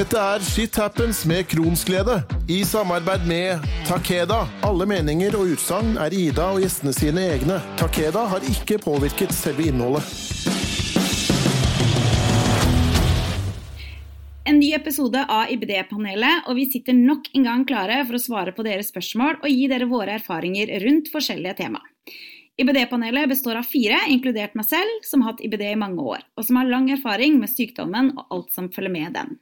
Dette er Shit Happens med Kronsglede, i samarbeid med Takeda. Alle meninger og utsagn er Ida og gjestene sine egne. Takeda har ikke påvirket selve innholdet. En ny episode av IBD-panelet, og vi sitter nok en gang klare for å svare på deres spørsmål og gi dere våre erfaringer rundt forskjellige tema. IBD-panelet består av fire, inkludert meg selv, som har hatt IBD i mange år, og som har lang erfaring med sykdommen og alt som følger med den.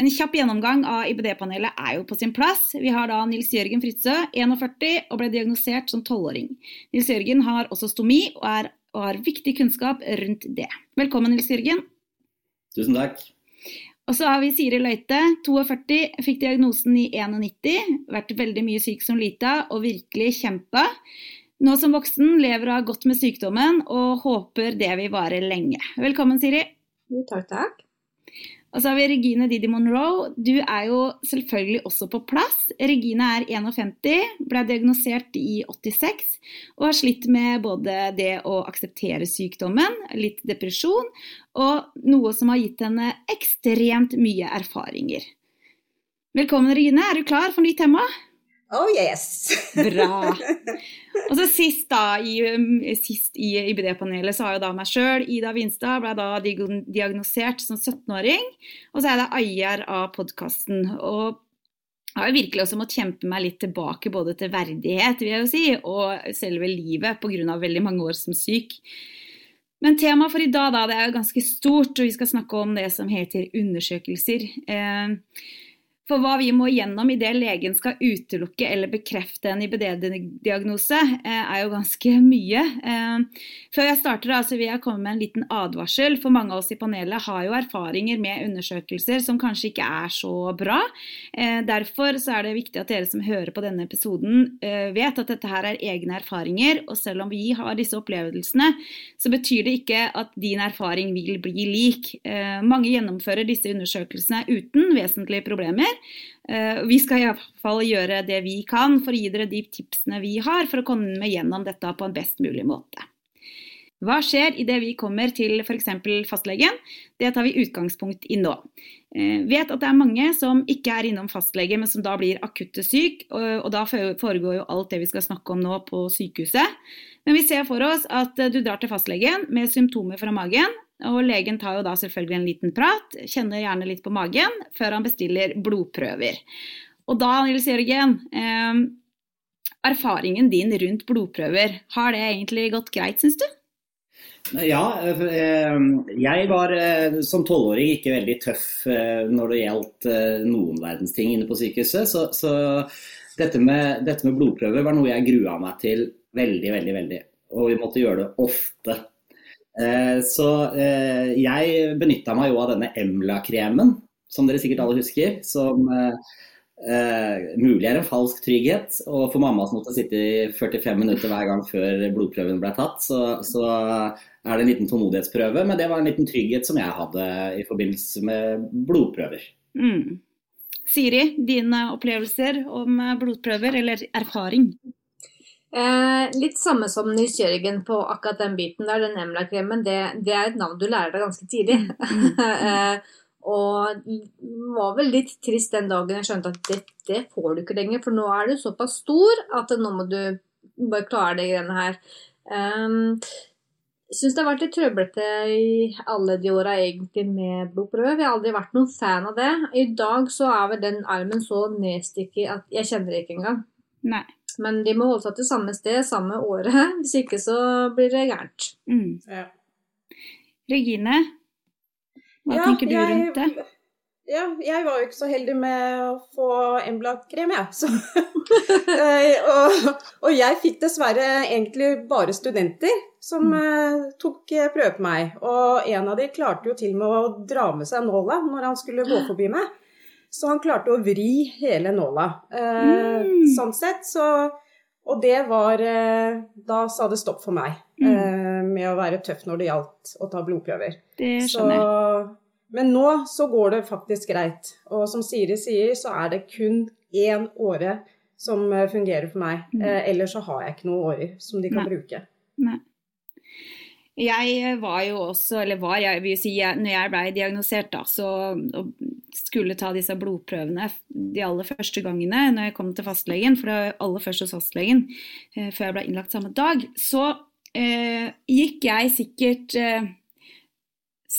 En kjapp gjennomgang av IBD-panelet er jo på sin plass. Vi har da Nils Jørgen Fritzøe, 41, og ble diagnosert som 12-åring. Nils Jørgen har også stomi og, er, og har viktig kunnskap rundt det. Velkommen, Nils Jørgen. Tusen takk. Og så har vi Siri Løite, 42, fikk diagnosen i 91, vært veldig mye syk som lita og virkelig kjempa. Nå som voksen lever hun godt med sykdommen og håper det vil vare lenge. Velkommen, Siri. Takk, takk. Og så har vi Regine Didi Monroe. Du er jo selvfølgelig også på plass. Regine er 51, ble diagnosert i 86 og har slitt med både det å akseptere sykdommen, litt depresjon, og noe som har gitt henne ekstremt mye erfaringer. Velkommen, Regine. Er du klar for nytt tema? Oh yes! Bra. Og så sist da, i, um, sist i IBD-panelet så har jo da meg sjøl, Ida Vinstad, ble da diagnosert som 17-åring. Og så er jeg da eier av podkasten. Og jeg har jo virkelig også måttet kjempe meg litt tilbake både til verdighet vil jeg jo si, og selve livet pga. veldig mange år som syk. Men temaet for i dag da, det er jo ganske stort, og vi skal snakke om det som heter undersøkelser. Eh, for hva vi må gjennom idet legen skal utelukke eller bekrefte en IBD-diagnose, eh, er jo ganske mye. Eh, før jeg starter, så vil jeg komme med en liten advarsel. For mange av oss i panelet har jo erfaringer med undersøkelser som kanskje ikke er så bra. Derfor derfor er det viktig at dere som hører på denne episoden, vet at dette her er egne erfaringer. Og selv om vi har disse opplevelsene, så betyr det ikke at din erfaring vil bli lik. Mange gjennomfører disse undersøkelsene uten vesentlige problemer. Eh, vi skal iallfall gjøre det vi kan for å gi dere de tipsene vi har for å komme gjennom dette på en best mulig måte. Hva skjer idet vi kommer til f.eks. fastlegen? Det tar vi utgangspunkt i nå. Eh, vet at det er mange som ikke er innom fastlege, men som da blir akutte syk. Og, da foregår jo alt det vi skal snakke om nå på sykehuset. Men vi ser for oss at du drar til fastlegen med symptomer fra magen, og legen tar jo da selvfølgelig en liten prat, kjenner gjerne litt på magen, før han bestiller blodprøver. Og da, Nils Jørgen, eh, erfaringen din rundt blodprøver, har det egentlig gått greit, syns du? Ja, eh, jeg var eh, som tolvåring ikke veldig tøff eh, når det gjaldt noen verdens ting inne på sykehuset. Så, så dette, med, dette, med, blodprøver var noe jeg grua meg til veldig, veldig, veldig. Og vi måtte gjøre det ofte. Eh, så eh, jeg benytta meg jo av denne Emla-kremen, som dere sikkert alle husker. Som eh, mulig er en falsk trygghet. Og for mamma som måtte sitte i 45 minutter hver gang før blodprøven ble tatt, så, så er det en liten tålmodighetsprøve. Men det var en liten trygghet som jeg hadde i forbindelse med blodprøver. Mm. Siri, dine opplevelser om blodprøver, eller erfaring? Eh, litt samme som Nils Jørgen på akkurat den biten der. Den Emla-kremen, det, det, er et navn du lærer deg ganske tidlig. Mm. eh, og var vel litt trist den dagen jeg skjønte at dette får du ikke lenger, for nå er du såpass stor at nå må du bare klare de greiene her. Um, syns det har vært litt trøblete i alle de åra egentlig med blodprøve. Jeg har aldri vært noen fan av det. I dag så er vel den armen så nedstikket at jeg kjenner det ikke engang. Nei. Men de må holde seg til samme sted samme året, hvis ikke så blir det gærent. Mm. Ja. Regine, hva ja, tenker du jeg, rundt det? Ja, jeg var jo ikke så heldig med å få Embla-krem, jeg. Så, eh, og, og, jeg fikk dessverre egentlig bare studenter som mm. uh, tok eh, prøve på meg. Og en av de klarte jo til og med å dra med seg nåla når han skulle gå forbi meg. Så han klarte å vri hele nåla. Eh, mm. Sånn sett, så Og det var eh, Da sa det stopp for meg mm. eh, med å være tøff når det gjaldt å ta blodprøver. Det skjønner jeg. Men nå så går det faktisk greit. Og som Siri sier, så er det kun én åre som eh, fungerer for meg. Mm. Eh, ellers så har jeg ikke noen årer som de kan Nei. bruke. Nei. Jeg var jo også, eller var, jeg vil si, når jeg ble diagnosert, da, så skulle ta disse blodprøvene de aller første gangene når jeg kom til fastlegen, for det var aller først hos fastlegen eh, før jeg ble innlagt samme dag, så eh, gikk jeg sikkert eh,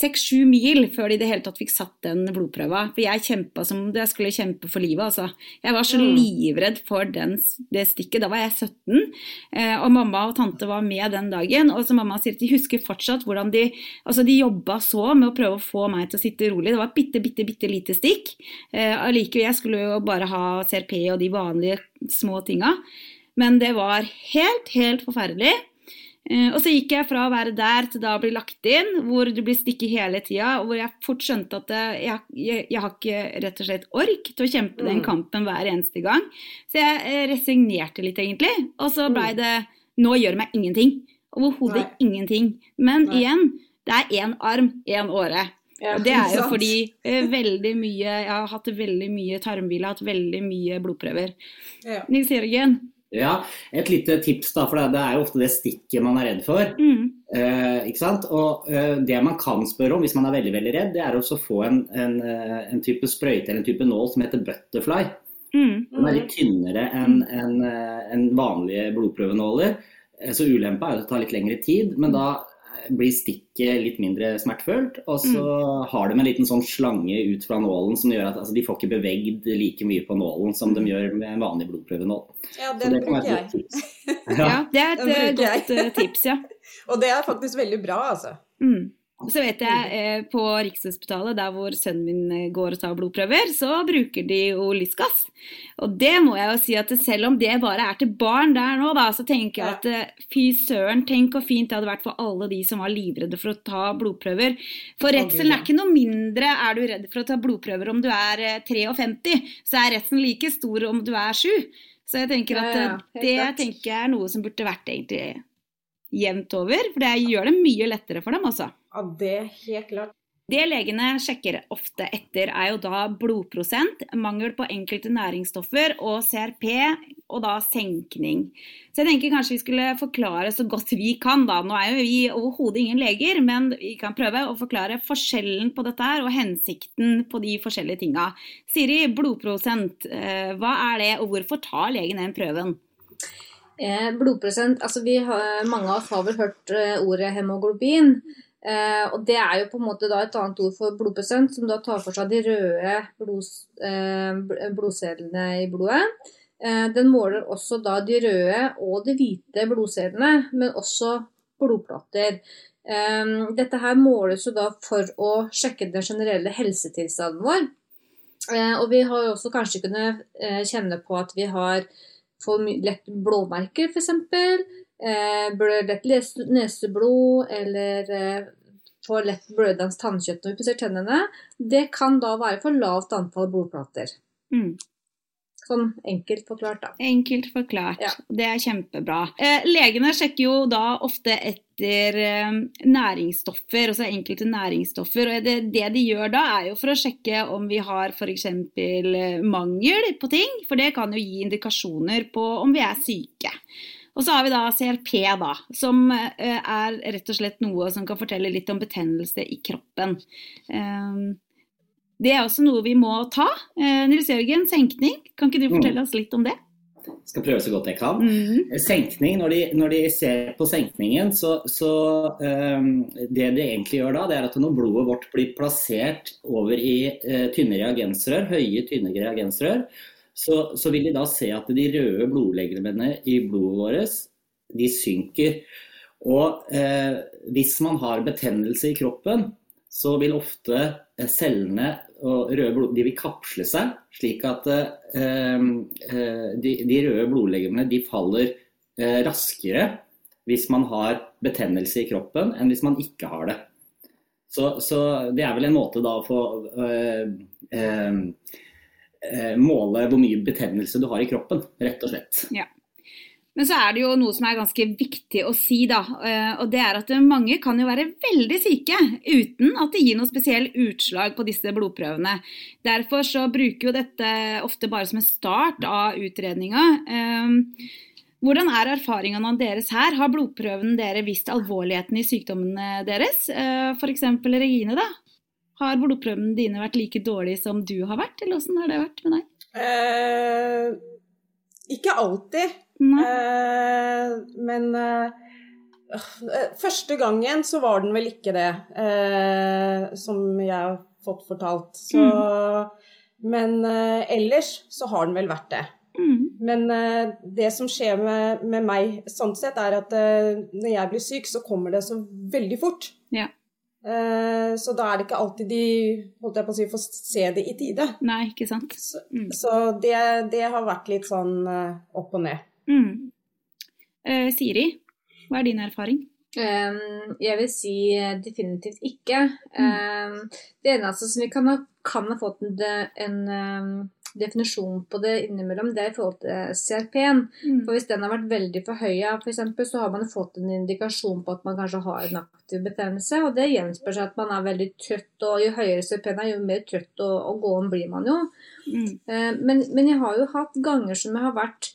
seks-sju mil før de i det hele tatt fikk satt den blodprøva. For jeg kjempa som om jeg skulle kjempe for livet, altså. Jeg var så Mm. livredd for den, det stikket. Da var jeg 17, eh, og mamma og tante var med den dagen. Og så mamma sier de husker fortsatt hvordan de Altså, de jobba så med å prøve å få meg til å sitte rolig. Det var et bitte, bitte, bitte lite stikk. Eh, allikevel, jeg skulle jo bare ha CRP og de vanlige små tinga. Men det var helt, helt forferdelig. Eh, og så gikk jeg fra å være der til da å bli lagt inn, hvor du blir stikket hele tida, og hvor jeg fort skjønte at jeg, jeg, jeg har ikke rett og slett ork til å kjempe den Mm. kampen hver eneste gang. Så jeg eh, resignerte litt, egentlig. Og så blei Mm. det Nå gjør meg ingenting. Overhodet ingenting. Men Nei. igjen, det er én arm, én åre. Ja, Og det er jo fordi eh, veldig mye Jeg har hatt veldig mye tarmhvile, hatt veldig mye blodprøver. ja. Nils Jørgen? Ja, Et lite tips, da, for det er jo ofte det stikket man er redd for. Mm. Eh, ikke sant? Og eh, Det man kan spørre om hvis man er veldig veldig redd, det er å få en, en, eh, en type sprøyte eller en type nål som heter butterfly. Mm. Den er litt tynnere enn en, eh, en vanlige blodprøvenåler. Eh, Så ulempa er at det tar litt lengre tid, men da blir stikket litt mindre smertefullt. Og så har de en liten sånn slange ut fra nålen som gjør at altså, de får ikke bevegd like mye på nålen som de gjør med en vanlig blodprøvenål. ja, den det bruker jeg. Ja. Ja, det er et eh, godt eh, tips, ja. Og det er faktisk veldig bra, altså. Mm. Så vet jeg eh, på Rikshospitalet, der hvor sønnen min eh, går og tar blodprøver, så bruker de jo lystgass. Og det må jeg jo si at selv om det bare er til barn der nå, da, så tenker jeg at eh, fy søren, tenk hvor fint det hadde vært for alle de som var livredde for å ta blodprøver. For redselen er ikke noe mindre er du redd for å ta blodprøver om du er eh, 53, så er redselen like stor om du er 7. Så jeg tenker at det tenker jeg er noe som burde vært egentlig jevnt over, for det gjør det mye lettere for dem, altså. Ja, det er helt klart. Det legene sjekker ofte etter, er jo da blodprosent, mangel på enkelte næringsstoffer og CRP, og da senkning. Så jeg tenker kanskje vi skulle forklare så godt vi kan, da. Nå er jo vi overhodet ingen leger, men vi kan prøve å forklare forskjellen på dette her og hensikten på de forskjellige tinga. Siri, blodprosent, eh, hva er det, og hvorfor tar legen den prøven? Eh, blodprosent altså vi har, Mange av oss har vel hørt eh, ordet hemoglobin. Eh, og Det er jo på en måte et annet ord for blodprosent, som da tar for seg de røde blods, eh, blodcellene i blodet. Eh, den måler også da de røde og de hvite blodcellene, men også blodplater. Eh, dette her måles jo da for å sjekke den generelle helsetilstanden vår. Eh, og vi har også kanskje kunnet eh, kjenne på at vi har for lett blåmerker, f.eks. Eh, blør lett neseblod, eller eh, får lett blødende tannkjøtt når vi pusser tennene. Det kan da være for lavt antall blodplater. Mm. Sånn enkelt forklart, da. Enkelt forklart. Ja. Det er kjempebra. Eh, legene sjekker jo da ofte etter eh, næringsstoffer, altså enkelte næringsstoffer. og det, det de gjør da, er jo for å sjekke om vi har f.eks. Eh, mangel på ting. For det kan jo gi indikasjoner på om vi er syke. Og så har vi da CRP, da, som eh, er rett og slett noe som kan fortelle litt om betennelse i kroppen. Eh, det er også noe vi må ta. Eh, Nils Jørgen, senkning. Kan ikke du Mm. fortelle oss litt om det? Skal prøve så godt jeg kan. Mhm. Senkning, når de, når de ser på senkningen, så, så um, Det de egentlig gjør da, det er at når blodet vårt blir plassert over i uh, tynne reagensrør, høye, tynne reagensrør, så, så vil de da se at de røde blodlegemene i blodet vårt, de synker. Og eh, hvis man har betennelse i kroppen, så vil ofte eh, cellene og røde blod, de vil kapsle seg, slik at eh, eh, de, de røde blodlegemene de faller eh, raskere hvis man har betennelse i kroppen, enn hvis man ikke har det. Så, så det er vel en måte da å få eh, eh, måle hvor mye betennelse du har i kroppen, rett og slett. Men så er det jo noe som er ganske viktig å si, da. eh, Og det er at mange kan jo være veldig syke uten at det gir noe spesiell utslag på disse blodprøvene. Derfor så bruker jo dette ofte bare som en start av utredninga. Eh, Hvordan er erfaringene deres her? Har blodprøvene dere visst alvorligheten i sykdommene deres? F.eks. Regine, da. Har blodprøvene dine vært like dårlige som du har vært, eller åssen har det vært med deg? Eh, ikke alltid. Eh, men eh, første gangen så var den vel ikke det, eh, som jeg har fått fortalt. Så, Men eh, ellers så har den vel vært det. Mm. Men eh, det som skjer med, med meg sånn sett, er at eh, når jeg blir syk, så kommer det så veldig fort. Ja. Eh, så da er det ikke alltid de holdt jeg på å si, får se det i tide. Nei, ikke sant. Så, Mm. så det, det har vært litt sånn eh, opp og ned. Mm. Eh, Siri, hva er din erfaring? Um, jeg vil si eh, definitivt ikke. Um, det eneste som vi kan ha, kan ha fått en, en um, definisjon på det innimellom, det er i forhold til CRP-en. Mm. For Hvis den har vært veldig forhøya, f.eks., så har man fått en indikasjon på at man kanskje har en aktiv betennelse. Og det gjenspeiler seg at man er veldig trøtt, og jo høyere CRP-en er, jo mer trøtt og, og gåen blir man jo. Mm. Eh, Men, men jeg har jo hatt ganger som jeg har vært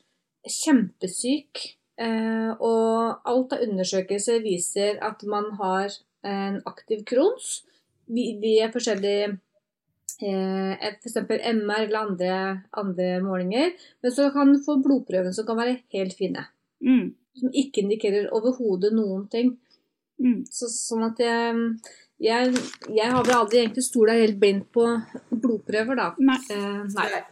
kjempesyk, eh, og alt av undersøkelser viser at man har en aktiv krons vi- via forskjellige eh, F.eks. MR eller andre, andre målinger. Men så kan du få blodprøven som kan være helt fine. Mm. Som ikke indikerer overhodet noen ting. Mm. Så, sånn at jeg, jeg, jeg har vel aldri egentlig stola helt blindt på blodprøver, da. Nei. Eh, nei. Det,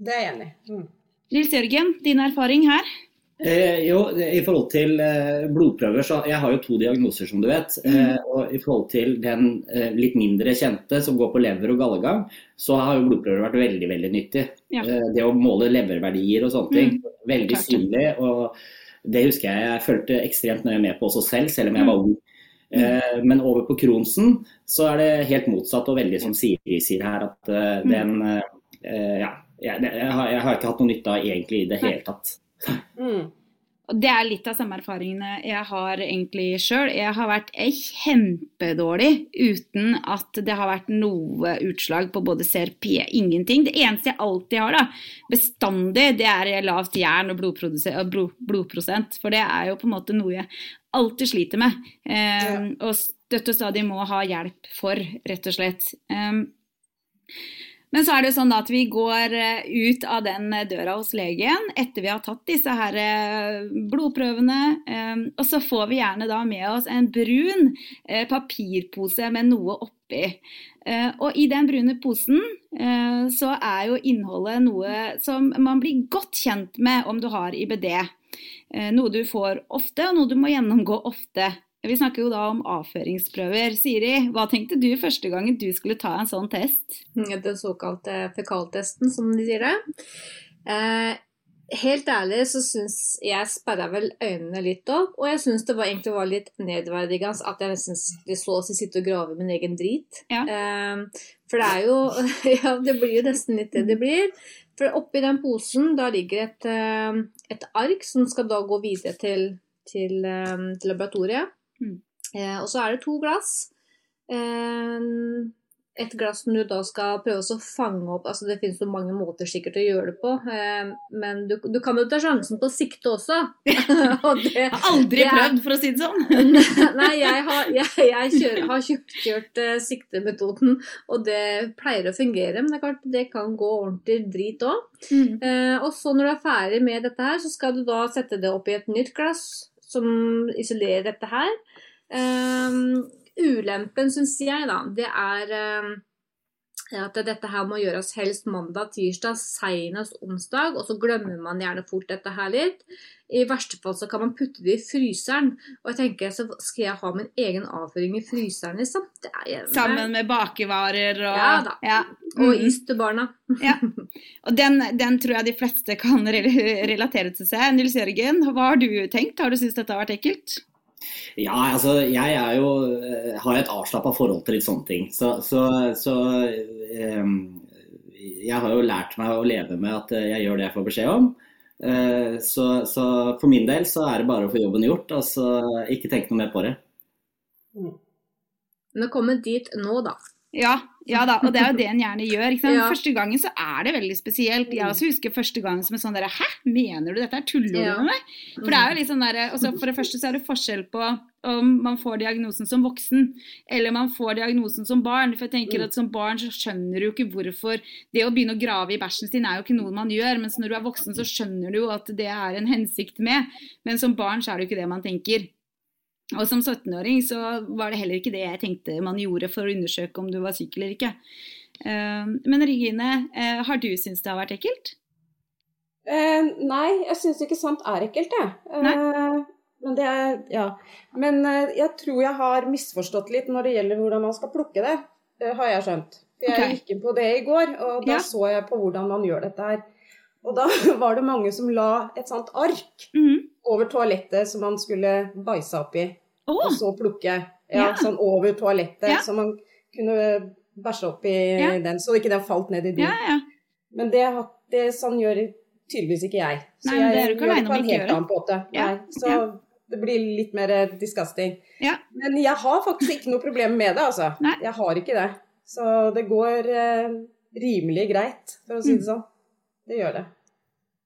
det er jeg enig i. Mm. Nils Jørgen, din erfaring her? Eh, jo, I forhold til eh, blodprøver, så jeg har jo to diagnoser, som du vet. Eh, og I forhold til den eh, litt mindre kjente som går på lever og gallegang, så har jo blodprøver vært veldig veldig nyttig. Ja. Eh, det å måle leververdier og sånne ting, veldig klart synlig. og Det husker jeg jeg fulgte ekstremt nøye med på også selv, selv om jeg var ung. Eh, men over på Kronsen så er det helt motsatt, og veldig som Siri sier her, at eh, den eh, Ja, jeg, jeg, har, jeg har ikke hatt noe nytte av egentlig i det hele tatt. Mm. Og Det er litt av samme erfaringene jeg har egentlig sjøl. Jeg har vært kjempedårlig uten at det har vært noe utslag på både CRP, ingenting. Det eneste jeg alltid har, da, bestandig, det er lavt jern og og blod, blodprosent. For det er jo på en måte noe jeg alltid sliter med. Um, Ja. Og støtt og stadig må ha hjelp for, rett og slett. Um, men så er det sånn at vi går eh, ut av den eh, døra hos legen etter vi har tatt disse her eh, blodprøvene. Og så får vi gjerne da med oss en brun papirpose med noe oppi. Og i den brune posen så er jo innholdet noe som man blir godt kjent med om du har IBD. Noe du får ofte, og noe du må gjennomgå ofte. Vi snakker jo da om avføringsprøver. Siri, hva tenkte du første gangen du skulle ta en sånn test? Den såkalte fekaltesten, som de sier det. Eh, helt ærlig så syns jeg sperra vel øynene litt opp, og jeg syns det var, egentlig var litt nedverdigende at jeg nesten så å si sitte og grave min egen drit. Ja. Eh, for det er jo Ja, det blir jo nesten litt det det blir. For oppi den posen da ligger et, eh, et ark som skal da gå videre til, til, til laboratoriet. Mm. Eh, og så er det to glass. Eh, et glass som du da skal prøve å fange opp altså Det finnes jo mange måter sikkert å gjøre det på, eh, men du, du kan jo ta sjansen på å sikte også. Og det, Jeg har aldri det prøvd, for å si det sånn. Nei, jeg har, jeg, jeg kjører, har kjørt, kjørt eh, siktemetoden, og det pleier å fungere. Men det klart, det kan gå ordentlig drit òg. Mm. Eh, og så når du er ferdig med dette her, så skal du da sette det opp i et nytt glass som isolerer dette her. Eh, ulempen, syns jeg, da, det er eh, at dette her må gjøres helst mandag, tirsdag, senest onsdag, og så glemmer man gjerne fort dette her litt. I verste fall så kan man putte det i fryseren. Og jeg tenker, så skal jeg ha min egen avføring i fryseren, liksom? Det Sammen med bakevarer og Ja da. Ja. Og Mm. is til barna. Og den, den tror jeg de fleste kan relatere til seg. Nils Jørgen, hva har du tenkt? Har du syntes dette har vært ekkelt? Ja, altså jeg er jo eh, har et avslappa forhold til litt sånne ting. Så, så, så um, jeg har jo lært meg å leve med at eh, jeg gjør det jeg får beskjed om. Eh, så, så for min del så er det bare å få jobben gjort, Altså ikke tenke noe mer på det. Men å komme dit nå, da. Ja, ja da, og det er jo det en gjerne gjør. Ja. Første gangen så er det veldig spesielt. Jeg også husker første gangen som en sånn derre Hæ, mener du dette? er Tuller du Ja. med meg? For det er jo litt sånn derre altså For det første så er det forskjell på om man får diagnosen som voksen, eller man får diagnosen som barn. For jeg tenker at som barn så skjønner du jo ikke hvorfor Det å begynne å grave i bæsjen sin er jo ikke noe man gjør, mens når du er voksen så skjønner du jo at det er en hensikt med. Men som barn så er det jo ikke det man tenker. Og som 17-åring så var det heller ikke det jeg tenkte man gjorde for å undersøke om du var syk eller ikke. Eh, Men Regine, eh, har du syntes det har vært ekkelt? Eh, nei, jeg syns ikke sant er ekkelt, jeg. Eh, men det Ja. Men eh, jeg tror jeg har misforstått litt når det gjelder hvordan man skal plukke det. Det har jeg skjønt. For jeg okay. gikk inn på det i går, og da Ja. så jeg på hvordan man gjør dette her. Og da var det mange som la et sånt ark Mhm. over toalettet som man skulle bæsje oppi, Å, og så plukke. Ja, sånn over toalettet, så man kunne bæsje oppi Ja. den, så ikke den falt ned i do. ja, ja. Men det, det sånn gjør tydeligvis ikke jeg. Så Nei, jeg gjør det på en helt annen måte. Så det blir litt mer disgusting. Ja. Men jeg har faktisk ikke noe problem med det, altså. Nei. Jeg har ikke det. Så det går eh, rimelig greit, for å si Mm. det sånn. Det gjør det.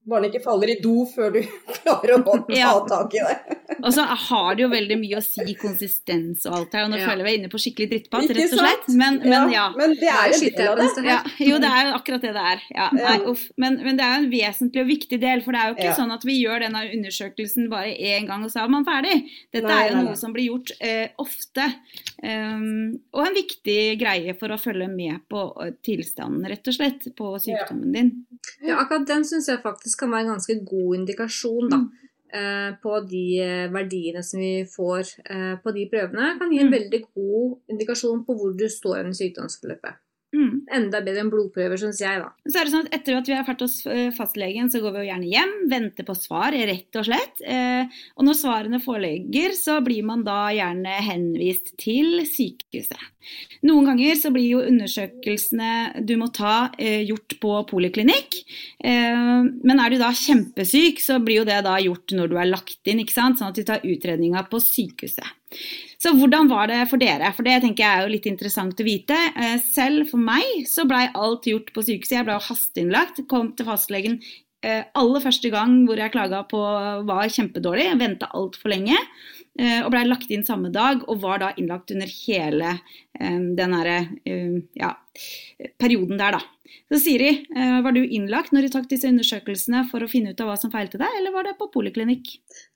Bare den ikke faller i do før du klarer å Ja. ta tak i det. Og så har det jo veldig mye å si konsistens og alt her, og nå Ja. føler jeg vi er inne på skikkelig drittpott, rett og slett. Men, men ja. Men det er en del av det. Ja, jo, det er jo akkurat det det er. Ja, nei, uff. Men, men det er jo en vesentlig og viktig del, for det er jo ikke Ja. sånn at vi gjør denne undersøkelsen bare én gang, og så er man ferdig. Dette Nei, er jo nei, noe nei. som blir gjort uh, ofte. Um, og en viktig greie for å følge med på tilstanden, rett og slett, på sykdommen din. Ja, akkurat den syns jeg faktisk kan være en ganske god indikasjon da, Mm. eh, på de eh, verdiene som vi får eh, på de prøvene. Kan gi en Mm. veldig god indikasjon på hvor du står i sykdomsforløpet. Mm. Enda bedre enn blodprøver, syns jeg, da. Så er det sånn at Etter at vi har vært hos eh, fastlegen, så går vi jo gjerne hjem, venter på svar, rett og slett. Eh, Og når svarene foreligger, så blir man da gjerne henvist til sykehuset. Noen ganger så blir jo undersøkelsene du må ta, eh, gjort på poliklinikk. Men er du da kjempesyk, så blir jo det da gjort når du er lagt inn, ikke sant? sånn at du tar utredninga på sykehuset. Så hvordan var det for dere? For det tenker jeg er jo litt interessant å vite. Eh, Selv for meg så blei alt gjort på sykehuset. Jeg ble hasteinnlagt. Kom til fastlegen eh, aller første gang hvor jeg klaga på var kjempedårlig. Venta altfor lenge. Eh, Og blei lagt inn samme dag, og var da innlagt under hele eh, den derre eh, ja, perioden der, da. Så Siri, var du innlagt når du tok disse undersøkelsene for å finne ut av hva som feilte deg, eller var det på poliklinikk?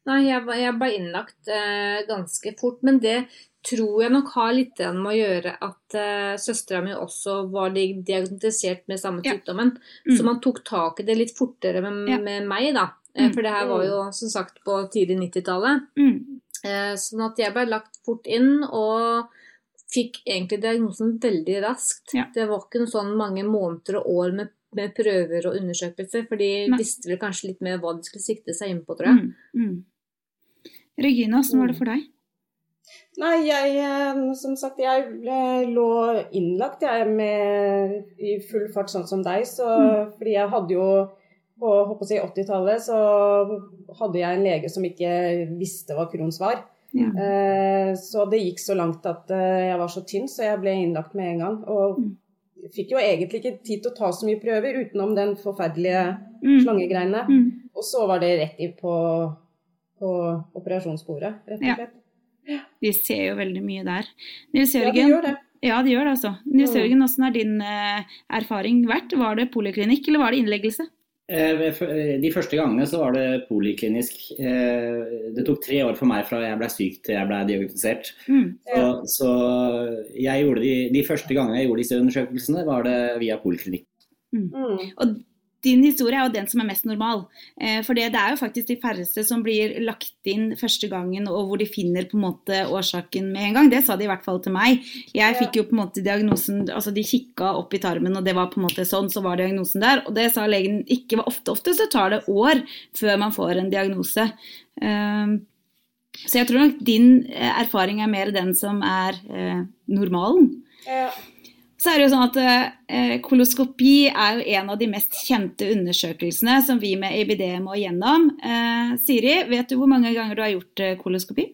Nei, jeg, jeg ble innlagt eh, ganske fort, men det tror jeg nok har litt med å gjøre at eh, søstera mi også var di- diagnostisert med samme Ja. Mm. Så man tok tak i det litt fortere med, Ja. med meg, da. Eh, Mm. For det her var jo som sagt på tidlig 90-tallet. Mm. Eh, Sånn at jeg ble lagt fort inn og fikk egentlig diagnosen veldig raskt. Ja. Det var ikke noe sånn mange måneder og år med, med prøver og undersøkelser, for de Nei. visste vel kanskje litt mer hva de skulle sikte seg inn på, tror jeg. Mm. Mm. Regine, hvordan var det for deg? Nei, jeg eh, som sagt, jeg lå innlagt jeg med i full fart sånn som deg. Så, Fordi jeg hadde jo på håper å si 80-tallet så hadde jeg en lege som ikke visste hva Crohns var. Ja. Eh, så det gikk så langt at eh, jeg var så tynn, så jeg ble innlagt med en gang. Og Mm. fikk jo egentlig ikke tid til å ta så mye prøver utenom den forferdelige Mm. slangegreiene. Mm. Og så var det rett inn på, på operasjonsbordet, rett og slett. De ser jo veldig mye der. Nils Ja, det Jørgen, gjør det. ja, det gjør det altså. Nils Mm. Jørgen, hvordan har din eh, erfaring vært? Var det poliklinikk, eller var det innleggelse? Eh, ved- De første gangene så var det poliklinisk. Eh, Det tok tre år for meg fra jeg ble syk til jeg ble diagnostisert. Mm. Så, så jeg gjorde de, de første gangene jeg gjorde disse undersøkelsene, var det via poliklinikk. Mm. Og din historie er jo den som er mest normal. Eh, for det, det er jo faktisk de færreste som blir lagt inn første gangen, og hvor de finner på en måte årsaken med en gang. Det sa de i hvert fall til meg. Jeg fikk jo på en måte diagnosen Altså de kikka opp i tarmen, og det var på en måte sånn, så var diagnosen der. Og det sa legen ikke var ofte. Ofte så tar det år før man får en diagnose. Eh, så jeg tror nok din eh, erfaring er mer den som er normalen. Ja. Så er det jo sånn at eh, Koloskopi er jo en av de mest kjente undersøkelsene som vi med EBD må gjennom. Eh, Siri, vet du hvor mange ganger du har gjort eh, koloskopi?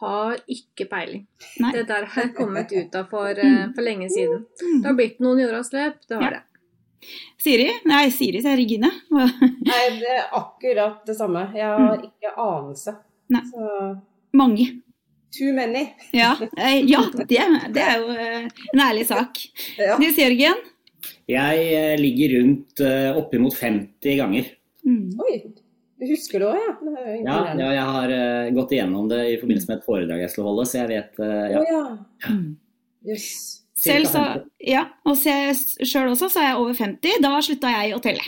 Har ikke peiling. Nei. Det der har jeg kommet ut av for, eh, for lenge siden. Det har blitt noen i løp, det har Ja. det. Siri? Nei, Siri sier Regine. Hva- Nei, det er akkurat det samme. Jeg har ikke anelse. Nei. Så Mange. Too many. Ja, eh, ja det, det er jo eh, en ærlig sak. Ja. Nils Jørgen? Jeg eh, ligger rundt oppimot 50 ganger. Mm. Oi, du husker det òg, ja? Ja, ja, jeg har gått igjennom det i forbindelse med et foredrag jeg skulle holde, så jeg vet ja. ja. Mm. Selv så, ja, og selv også, så er jeg over 50. Da slutta jeg å telle.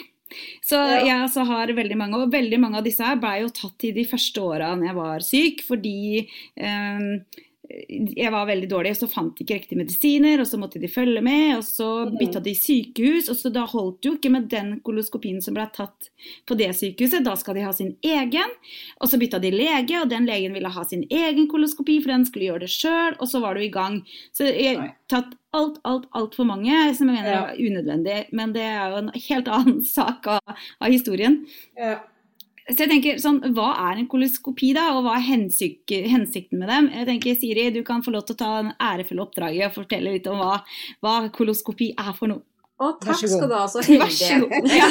Så Ja. jeg altså har veldig mange, og veldig mange av disse her ble jo tatt i de første åra når jeg var syk, fordi um, jeg var veldig dårlig, og så fant de ikke riktige medisiner, og så måtte de følge med, og så Mhm. bytta de sykehus, og så da holdt jo ikke med den koloskopien som ble tatt på det sykehuset, da skal de ha sin egen, og så bytta de lege, og den legen ville ha sin egen koloskopi, for den skulle gjøre det sjøl, og så var du i gang. Så jeg har tatt alt, alt, altfor mange, som jeg mener er unødvendig, men det er jo en helt annen sak av, av historien. Ja. Så jeg tenker sånn, Hva er en koloskopi, da, og hva er hensyk, hensikten med dem? Jeg tenker, Siri, du kan få lov til å ta den ærefulle oppdraget og fortelle litt om hva, hva koloskopi er for noe. Å, takk skal du ha, så heldig. Vær så god. Ja.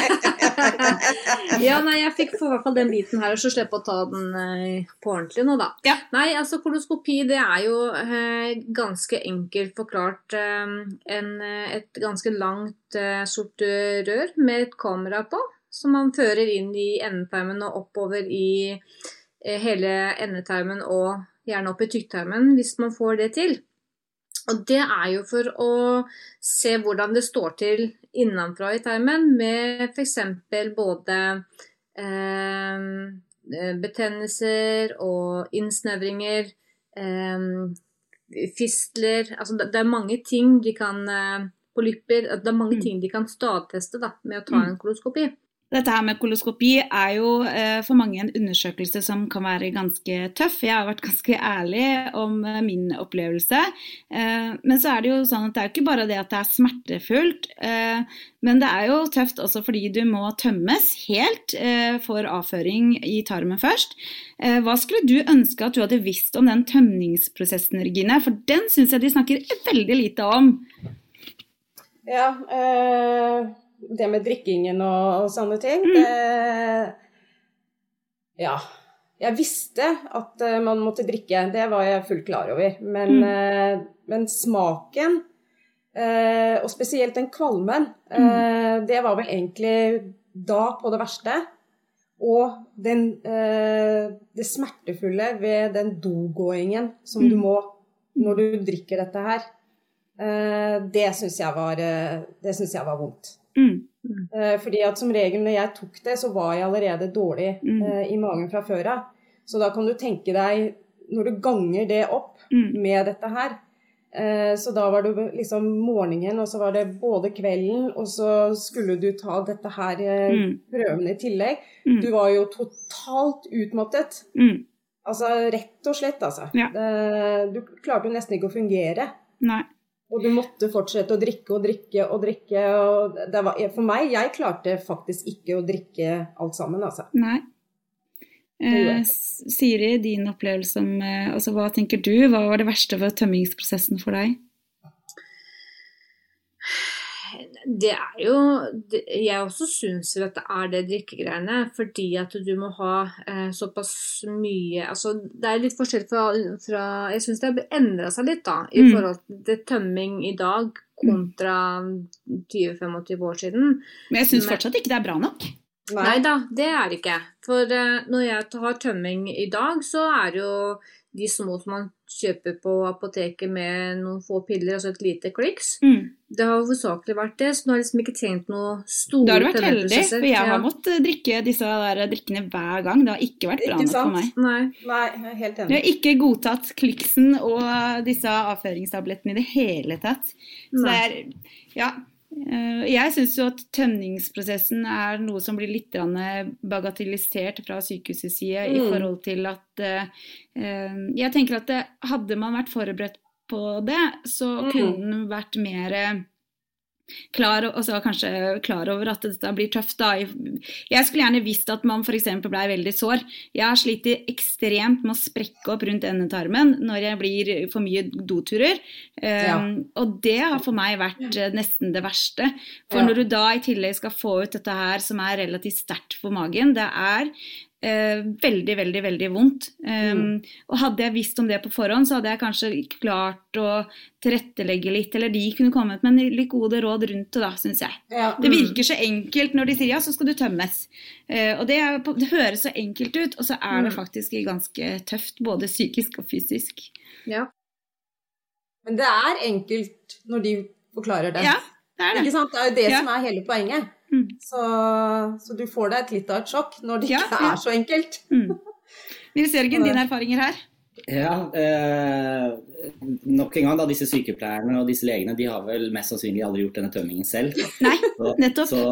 ja, nei, jeg fikk for hvert fall den biten her, og så slippe å ta den eh, på ordentlig nå, da. Ja. Nei, altså koloskopi det er jo eh, ganske enkelt forklart eh, en, eh, et ganske langt eh, sort rør med et kamera på, som man fører inn i endetarmen og oppover i eh, hele endetarmen og gjerne opp i tykktarmen, hvis man får det til. Og det er jo for å se hvordan det står til innenfra i tarmen, med f.eks. både eh, betennelser og innsnevringer, eh, fistler Altså det, er mange ting de kan eh, Polypper Det er mange Mm. ting de kan stadfeste da, med å ta Mm. en koloskopi. Dette her med koloskopi er jo eh, for mange en undersøkelse som kan være ganske tøff. Jeg har vært ganske ærlig om eh, min opplevelse. Eh, men så er det jo sånn at det er ikke bare det at det er smertefullt, men det er jo tøft også fordi du må tømmes helt for avføring i tarmen først. Hva skulle du ønske at du hadde visst om den tømningsprosessen, Regine? For den syns jeg de snakker veldig lite om. Ja, eh, det med drikkingen og, og sånne ting, Mm. det Ja. Jeg visste at eh, man måtte drikke, det var jeg fullt klar over. Men, Mm. eh, men smaken, eh, og spesielt den kvalmen, eh, det var vel egentlig da på det verste. Og den, eh, det smertefulle ved den dogåingen som du Mm. må når du drikker dette her. Eh, det syns jeg, var, det synes jeg var vondt. Mm. Eh, fordi at som regel når jeg tok det, så var jeg allerede dårlig eh, i magen fra før av. Så da kan du tenke deg, når du ganger det opp Mm. med dette her eh, Så da var det liksom morgenen, og så var det både kvelden, og så skulle du ta dette her Mm. prøvene i tillegg. Mm. Du var jo totalt utmattet. Mm. Altså rett og slett, altså. Ja. Du klarte jo nesten ikke å fungere. Nei. Og du måtte fortsette å drikke og drikke og drikke. Og det var, for meg, jeg klarte faktisk ikke å drikke alt sammen, altså. Nei. Eh, Siri, din opplevelse om eh, altså, Hva tenker du? Hva var det verste ved tømmingsprosessen for deg? Det er jo det- Jeg også syns at det er det drikkegreiene, fordi at du må ha eh, såpass mye Altså, det er litt forskjell fra, fra Jeg syns det har endra seg litt, da, i Mm. forhold til tømming i dag kontra 20-25 år siden. Men jeg syns fortsatt ikke det er bra nok. Nei da, det er det ikke. For eh, når jeg har tømming i dag, så er det jo de små som man kjøper på apoteket med noen få piller og så et lite kliks. Mm. Det har hovedsakelig vært det, så nå har jeg liksom ikke trengt noe store Da har du vært heldig, for jeg har Ja. måttet drikke disse der drikkene hver gang. Det har ikke vært bra nok for meg. Nei. Nei, jeg er helt Jeg Du har ikke godtatt kliksen og disse avføringstablettene i det hele tatt. Så det Nei. er Ja. eh, Jeg syns jo at tømningsprosessen er noe som blir litt bagatellisert fra sykehusets side i Mm. forhold til at eh, eh, Jeg tenker at det, hadde man vært forberedt på det, så Mm. kunne den vært mer klar, altså kanskje klar over at dette blir tøft. Da. Jeg skulle gjerne visst at man f.eks. blei veldig sår. Jeg har slitt ekstremt med å sprekke opp rundt endetarmen når jeg blir for mye doturer. Ja. Um, og det har for meg vært uh, nesten det verste. For ja. når du da i tillegg skal få ut dette her som er relativt sterkt for magen, det er Eh, veldig, veldig veldig vondt. Um, mm. Og hadde jeg visst om det på forhånd, så hadde jeg kanskje klart å tilrettelegge litt, eller de kunne kommet med litt gode råd rundt det, da, syns jeg. Ja. Mm. Det virker så enkelt når de sier ja, så skal du tømmes. Uh, og det, er, det, høres så enkelt ut, og så er det mm. faktisk ganske tøft, både psykisk og fysisk. Ja. Men det er enkelt når de forklarer det. Ja, det er det. Ikke sant? Det er jo det ja. som er hele poenget. Mm. Så, så, du får deg et litt av et sjokk når det ikke ja, er så enkelt. Mm. Nils Jørgen, dine erfaringer her? Ja, eh, nok en gang da, disse sykepleierne og disse legene de har vel mest sannsynlig aldri gjort denne tømmingen selv. Nei, nettopp. Så,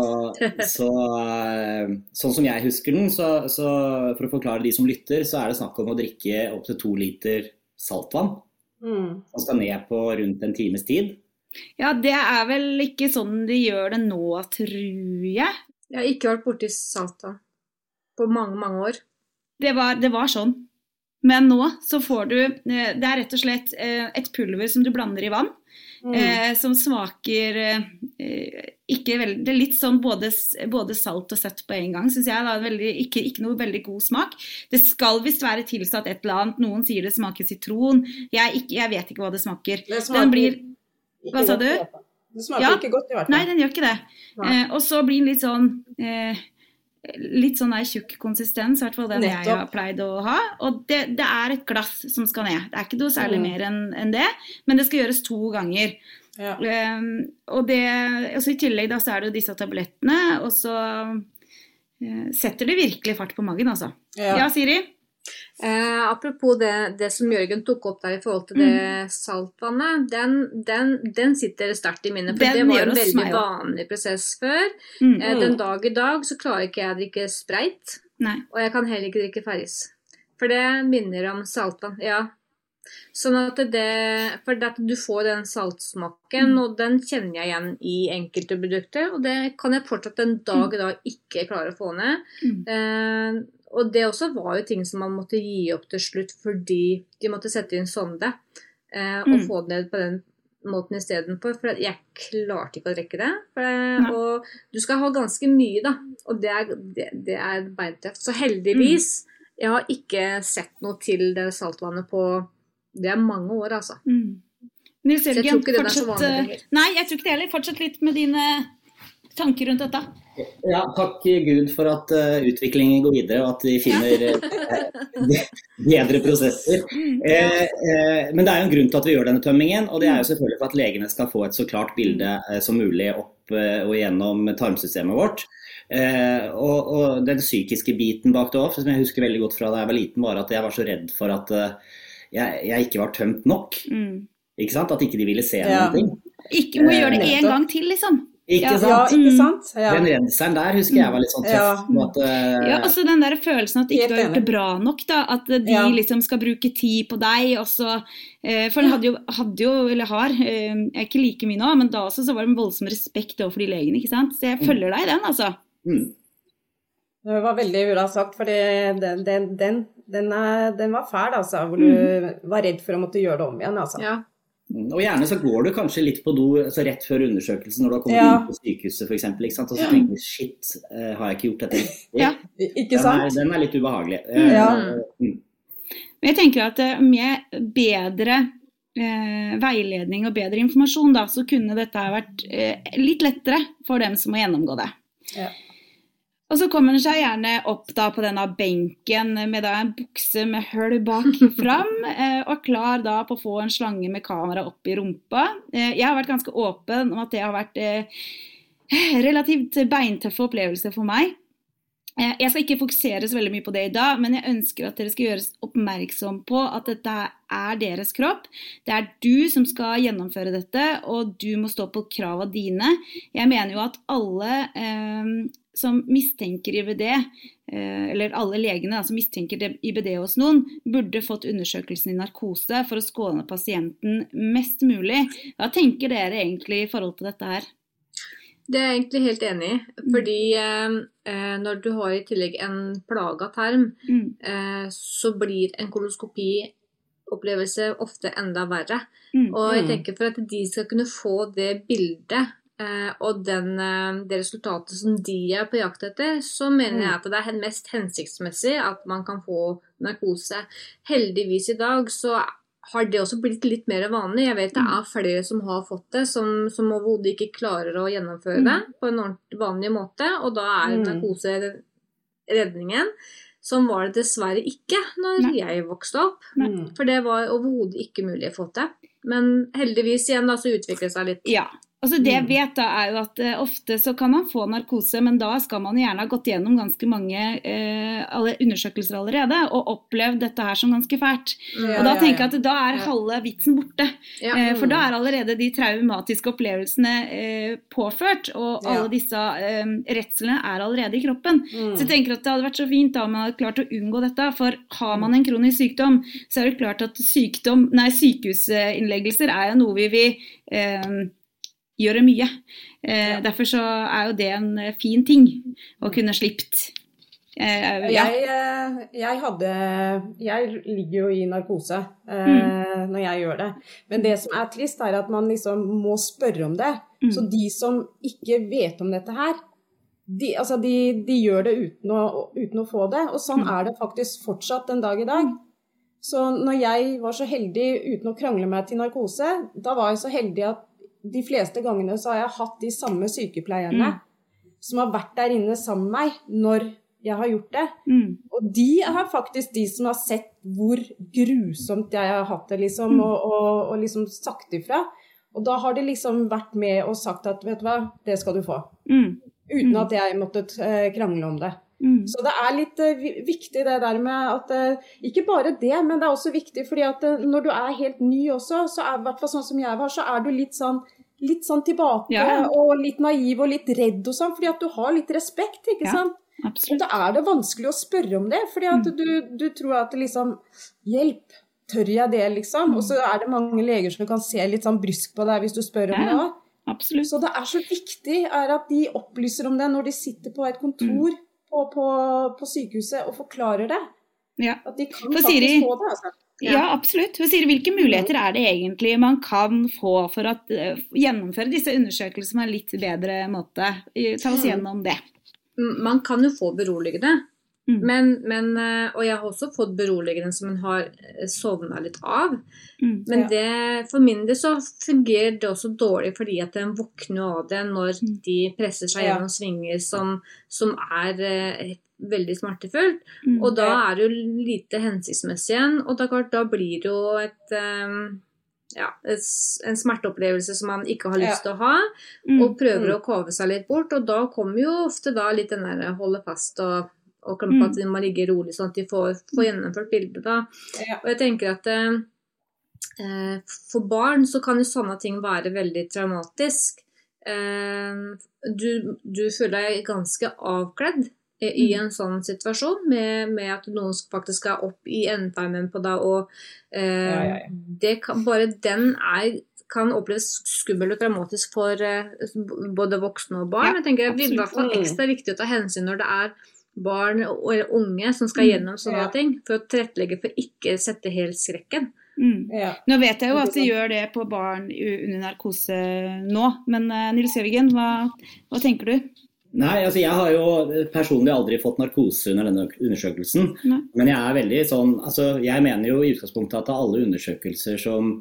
så, eh, sånn som jeg husker den, så, så, for å forklare de som lytter, så er det snakk om å drikke opptil to liter saltvann. Mm. Som skal ned på rundt en times tid. Ja, det er vel ikke sånn de gjør det nå, tror jeg. Jeg har ikke vært borti Salta på mange, mange år. Det var, det var, sånn. Men nå så får du eh, Det er rett og slett eh, et pulver som du blander i vann. Mm. Eh, som smaker eh, ikke veldig Det er litt sånn både, både salt og søtt på en gang, syns jeg. Veldig, ikke, ikke, noe veldig god smak. Det skal visst være tilsatt et eller annet. Noen sier det smaker sitron. Jeg, ikke, jeg vet ikke hva det smaker. Det smaker Den blir hva sa du? Det smaker ja. ikke godt i hvert fall. Nei, den gjør ikke det. Eh, og så blir den litt sånn eh, litt sånn der tjukk konsistens, i hvert fall den Nettopp. jeg har pleid å ha. Og det, det, er et glass som skal ned. Det er ikke noe særlig mm. mer enn en det, men det skal gjøres to ganger. Ja. Um, og det, også I tillegg da, så er det jo disse tablettene, og så uh, setter det virkelig fart på magen, altså. Ja, ja Siri? Eh, apropos det, det, som Jørgen tok opp der i forhold til det mm. saltvannet, den, den, den sitter sterkt i minnet. For den det var en veldig meg, vanlig prosess før. Mm. Eh, den dag i dag så klarer ikke jeg å drikke spreit. Nei. Og jeg kan heller ikke drikke Farris. For det minner om saltvann. Ja. Sånn at det For at du får den saltsmaken, mm. og den kjenner jeg igjen i enkelte produkter. Og det kan jeg fortsatt en dag da ikke klare å få ned. Mm. Eh, og det også var jo ting som man måtte gi opp til slutt fordi de måtte sette inn sonde eh, og mm. få det ned på den måten istedenfor. For jeg klarte ikke å drikke det. For, og du skal ha ganske mye, da. Og det er, det, det er beintøft. Så heldigvis, mm. jeg har ikke sett noe til det saltvannet på Det er mange år, altså. Mm. Nils Jørgen, fortsett eh, Nei, jeg tror ikke det heller. Fortsett litt med dine tanker rundt dette. Ja, takk Gud for at uh, utviklingen går videre, og at vi finner uh, bedre prosesser. Uh, men det er jo en grunn til at vi gjør denne tømmingen, og det er jo selvfølgelig for at legene skal få et så klart bilde som mulig opp og gjennom tarmsystemet vårt. Og, og, den psykiske biten bak det òg, som jeg husker veldig godt fra da jeg var liten, var at jeg var så redd for at jeg, jeg ikke var tømt nok. Mm. Ikke sant? At ikke de ville se ja. noen ting. Ikke må gjøre det en gang til, liksom. Ikke sant? Ja, ikke sant? Ja. Den renseren der husker jeg var litt sånn tøff. Ja, at, uh, ja altså den der følelsen at ikke du har gjort det bra nok. da, At de ja. liksom skal bruke tid på deg. og så, uh, For den hadde jo, hadde jo, eller har, uh, er ikke like mye nå, men da også så var det en voldsom respekt overfor de legene. ikke sant? Så jeg mm. følger deg i den, altså. Mm. Det var veldig bra sagt, for den, den, den, den, var fæl, altså. Hvor du mm. var redd for å måtte gjøre det om igjen. altså. Ja. Og gjerne så går du kanskje litt på do altså rett før undersøkelsen når du har kommet ja. inn på sykehuset f.eks. Og så tenker du shit, uh, har jeg ikke gjort dette Ja. Ikke sant? Den er, den er litt ubehagelig. Mm. Ja. Mm. Men jeg tenker at eh, med bedre eh, veiledning og bedre informasjon, da, så kunne dette vært eh, litt lettere for dem som må gjennomgå det. Ja. Og så kommer han seg gjerne opp da på denne benken med da en bukse med hull bak fram, eh, og klar da på å få en slange med kamera opp i rumpa. Eh, jeg har vært ganske åpen om at det har vært eh, relativt beintøffe opplevelser for meg. Jeg skal ikke fokusere så veldig mye på det i dag, men jeg ønsker at dere skal gjøres oppmerksom på at dette er deres kropp. Det er du som skal gjennomføre dette, og du må stå på krava dine. Jeg mener jo at alle eh, som mistenker IBD, eh, eller alle legene da, som mistenker IBD hos noen, burde fått undersøkelsen i narkose for å skåne pasienten mest mulig. Hva tenker dere egentlig i forhold til dette her? Det er jeg egentlig helt enig i. Fordi eh, eh, når du har i tillegg en plaga tarm, Mm. eh, så blir en koloskopiopplevelse ofte enda verre. Mm. Og jeg Mm. tenker for at de skal kunne få det bildet og den, eh, det resultatet som de er på jakt etter, så mener Mm. jeg at det er mest hensiktsmessig at man kan få narkose. Heldigvis i dag så har det også blitt litt mer vanlig. Jeg vet det Mm. er flere som har fått det, som, som overhodet ikke klarer å gjennomføre det på en vanlig måte. Og da er Mm. narkose redningen. Som var det dessverre ikke når Nei. jeg vokste opp. Nei. For det var overhodet ikke mulig å få til. Men heldigvis igjen da, så utvikler det seg litt. Ja. Altså det jeg Mm. vet da er jo at eh, Ofte så kan man få narkose, men da skal man gjerne ha gått gjennom ganske mange eh, alle undersøkelser allerede og opplevd dette her som ganske fælt. Ja, Og da tenker jeg at da er Ja. halve vitsen borte. Ja. Eh, For da er allerede de traumatiske opplevelsene eh, påført, og alle disse eh, redslene er allerede i kroppen. Mm. Så jeg tenker at det hadde vært så fint da om man hadde klart å unngå dette. For har man en kronisk sykdom, så er det klart at sykdom, nei, sykehusinnleggelser er jo noe vi vil gjøre mye. Eh, Ja. Derfor så er jo det en eh, fin ting å kunne slippe. Eh, ja. Jeg, eh, jeg hadde Jeg ligger jo i narkose eh, Mm. når jeg gjør det. Men det som er trist, er at man liksom må spørre om det. Mm. Så de som ikke vet om dette her, de, altså de, de gjør det uten å, uten å få det. Og sånn Mm. er det faktisk fortsatt den dag i dag. Så når jeg var så heldig uten å krangle meg til narkose, da var jeg så heldig at de fleste gangene så har jeg hatt de samme sykepleierne Mm. som har vært der inne sammen med meg når jeg har gjort det. Mm. Og de er faktisk de som har sett hvor grusomt jeg har hatt det, liksom, Mm. og, og, og liksom sagt ifra. Og da har de liksom vært med og sagt at vet du hva, det skal du få. Mm. Uten Mm. at jeg måtte eh, krangle om det. Mm. Så det er litt eh, viktig det der med at eh, Ikke bare det, men det er også viktig fordi at eh, når du er helt ny også, så er i hvert fall sånn som jeg var, så er du litt sånn Litt sånn tilbake Ja. og litt naiv og litt redd og sånn, fordi at du har litt respekt, ikke Ja. sant. Og da er det vanskelig å spørre om det, fordi at Mm. du, du tror at liksom Hjelp, tør jeg det, liksom? Og så er det mange leger som kan se litt sånn brysk på deg hvis du spør om Ja. det òg. Absolutt. Så det er så viktig er at de opplyser om det når de sitter på et kontor Mm. På, på, på sykehuset og forklarer det. Ja. At de kan For faktisk Siri- få det. altså. Ja, absolutt. Hva sier Hvilke muligheter er det egentlig man kan få for å eh, gjennomføre disse undersøkelsene på en litt bedre måte? Ta oss Mm. gjennom det. Mm, Man kan jo få beroligende. Mm. Men, men, eh, og jeg har også fått beroligende som en har sovna litt av. Mm. Men Ja. det, for min del så fungerer det også dårlig fordi at en våkner av det når Mm. de presser seg Ja. gjennom svinger som, som er eh, veldig smertefullt. Mm. Og da Ja. er det jo lite hensiktsmessig igjen. Og da, klart, da blir det jo et um, ja, en smerteopplevelse som man ikke har lyst til å ha, Mm. og prøver Mm. å kove seg litt bort. Og da kommer jo ofte da litt den der holde fast og, og klemme på Mm. at de må ligge rolig, sånn at de får, får gjennomført bildet. da. Ja. Og jeg tenker at eh, eh, for barn så kan jo sånne ting være veldig traumatisk. Eh, du, du føler deg ganske avkledd i, Mm. en sånn situasjon, med, med at noen faktisk skal opp i endetarmen på deg, og eh, Ja, kan, bare den er kan oppleves skummel og traumatisk for eh, både voksne og barn. Ja, jeg tenker Det er i hvert fall ekstra viktig å ta hensyn når det er barn og unge som skal Mm, gjennom sånne ja. ting, for å tilrettelegge for ikke sette helt skrekken. Mm. Ja. Nå vet jeg jo at de gjør det på barn under narkose nå, men eh, Nils Jørgen, hva, hva tenker du? Nei, altså jeg har jo personlig aldri fått narkose under denne undersøkelsen. Nei. Men jeg er veldig sånn Altså, jeg mener jo i utgangspunktet at alle undersøkelser som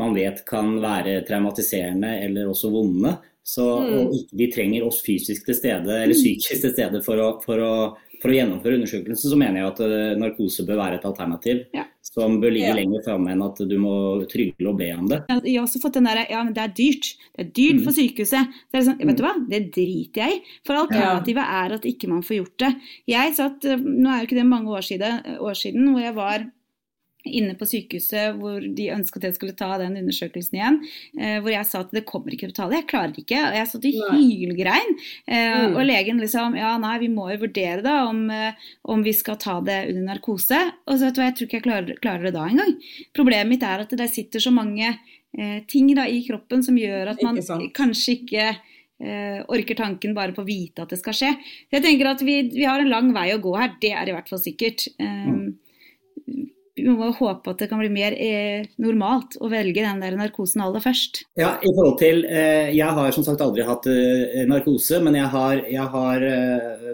man vet kan være traumatiserende eller også vonde, så Mm. og ikke de trenger oss fysisk til stede, eller psykisk til stede for å, for å, for å gjennomføre undersøkelsen, så mener jeg at eh, narkose bør være et alternativ. Ja. Som bør ligge Ja. lenger framme enn at du må trygle og be om det. Jeg har også fått den der, ja, men det er dyrt. Det er dyrt Mm. for sykehuset. Så er det sånn, vet du hva, det driter jeg i. For alternativet er at ikke man får gjort det. Jeg satt, eh, nå er jo ikke det mange år siden, år siden hvor jeg var inne på sykehuset hvor de ønsket at jeg skulle ta den undersøkelsen igjen. Eh, hvor jeg sa at det kommer ikke til å betale, jeg klarer ikke. Og jeg satt i hylgrein. Eh, Mm. Og legen liksom ja nei, vi må jo vurdere da om, eh, om vi skal ta det under narkose. Og så vet du hva, jeg tror ikke jeg klarer, klarer det da engang. Problemet mitt er at det sitter så mange eh, ting da i kroppen som gjør at man Ikke kanskje ikke eh, orker tanken bare på å vite at det skal skje. Jeg tenker at vi, vi har en lang vei å gå her, det er i hvert fall sikkert. Um, vi må håpe at det kan bli mer eh, normalt å velge den der narkosen aller først. Ja, i forhold til eh, Jeg har som sagt aldri hatt eh, narkose, men jeg har, jeg har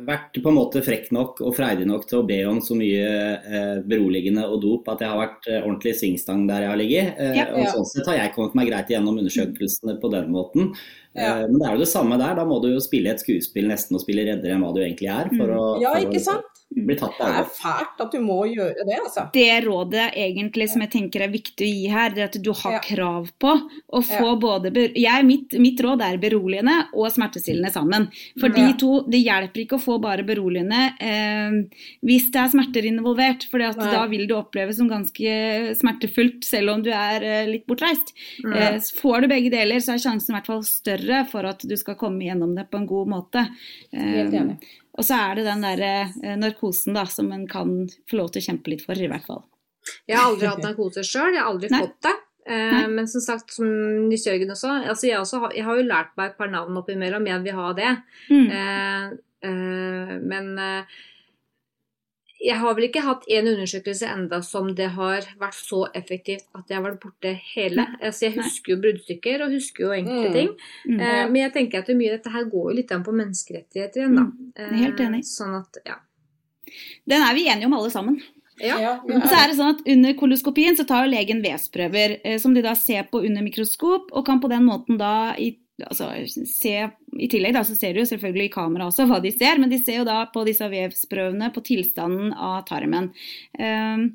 vært på en måte frekk nok og freidig nok til å be om så mye beroligende og dop at jeg har vært ordentlig svingstang der jeg har ligget. Ja, og sånn sett har jeg kommet meg greit gjennom undersøkelsene på den måten. Ja. men det er jo det samme der. Da må du jo spille et skuespill nesten og spille reddere enn hva du egentlig er. For å, Ja, ikke sant? Bli tatt på Det er fælt at du må gjøre det, altså. Det rådet egentlig som jeg tenker er viktig å gi her, det er at du har Ja. krav på å få Ja. både jeg, mitt, mitt råd er beroligende og smertestillende sammen. For de to, Det hjelper ikke å få bare beroligende eh, hvis det er smerter involvert. For da vil det oppleves som ganske smertefullt selv om du er eh, litt bortreist. Mm. Eh, får du begge deler, så er sjansen i hvert fall større for at du skal komme gjennom det på en god måte. Eh, Helt enig. Og så er det den der eh, narkosen da, som en kan få lov til å kjempe litt for, i hvert fall. Jeg har aldri hatt narkose sjøl, jeg har aldri Nei. fått det. Eh, men som sagt, som Nils Jørgen også, altså jeg, også har, jeg har jo lært meg et par navn oppi mellom, jeg vil ha det. Mm. Eh, eh, men eh, jeg har vel ikke hatt en undersøkelse enda som det har vært så effektivt at jeg har vært borte hele. Altså jeg husker jo bruddstykker og husker jo enkelte Mm. ting. Mm. Eh, men jeg tenker at mye av dette her går jo litt an på menneskerettigheter igjen, da. er helt enig. Eh, sånn at, ja. Den er vi enige om alle sammen. Ja. Ja, ja. så er det sånn at Under koloskopien så tar jo legen vevsprøver eh, som de da ser på under mikroskop, og kan på den måten da i, altså, se I tillegg da, så ser du jo selvfølgelig i kamera også hva de ser, men de ser jo da på disse vevsprøvene på tilstanden av tarmen. Um,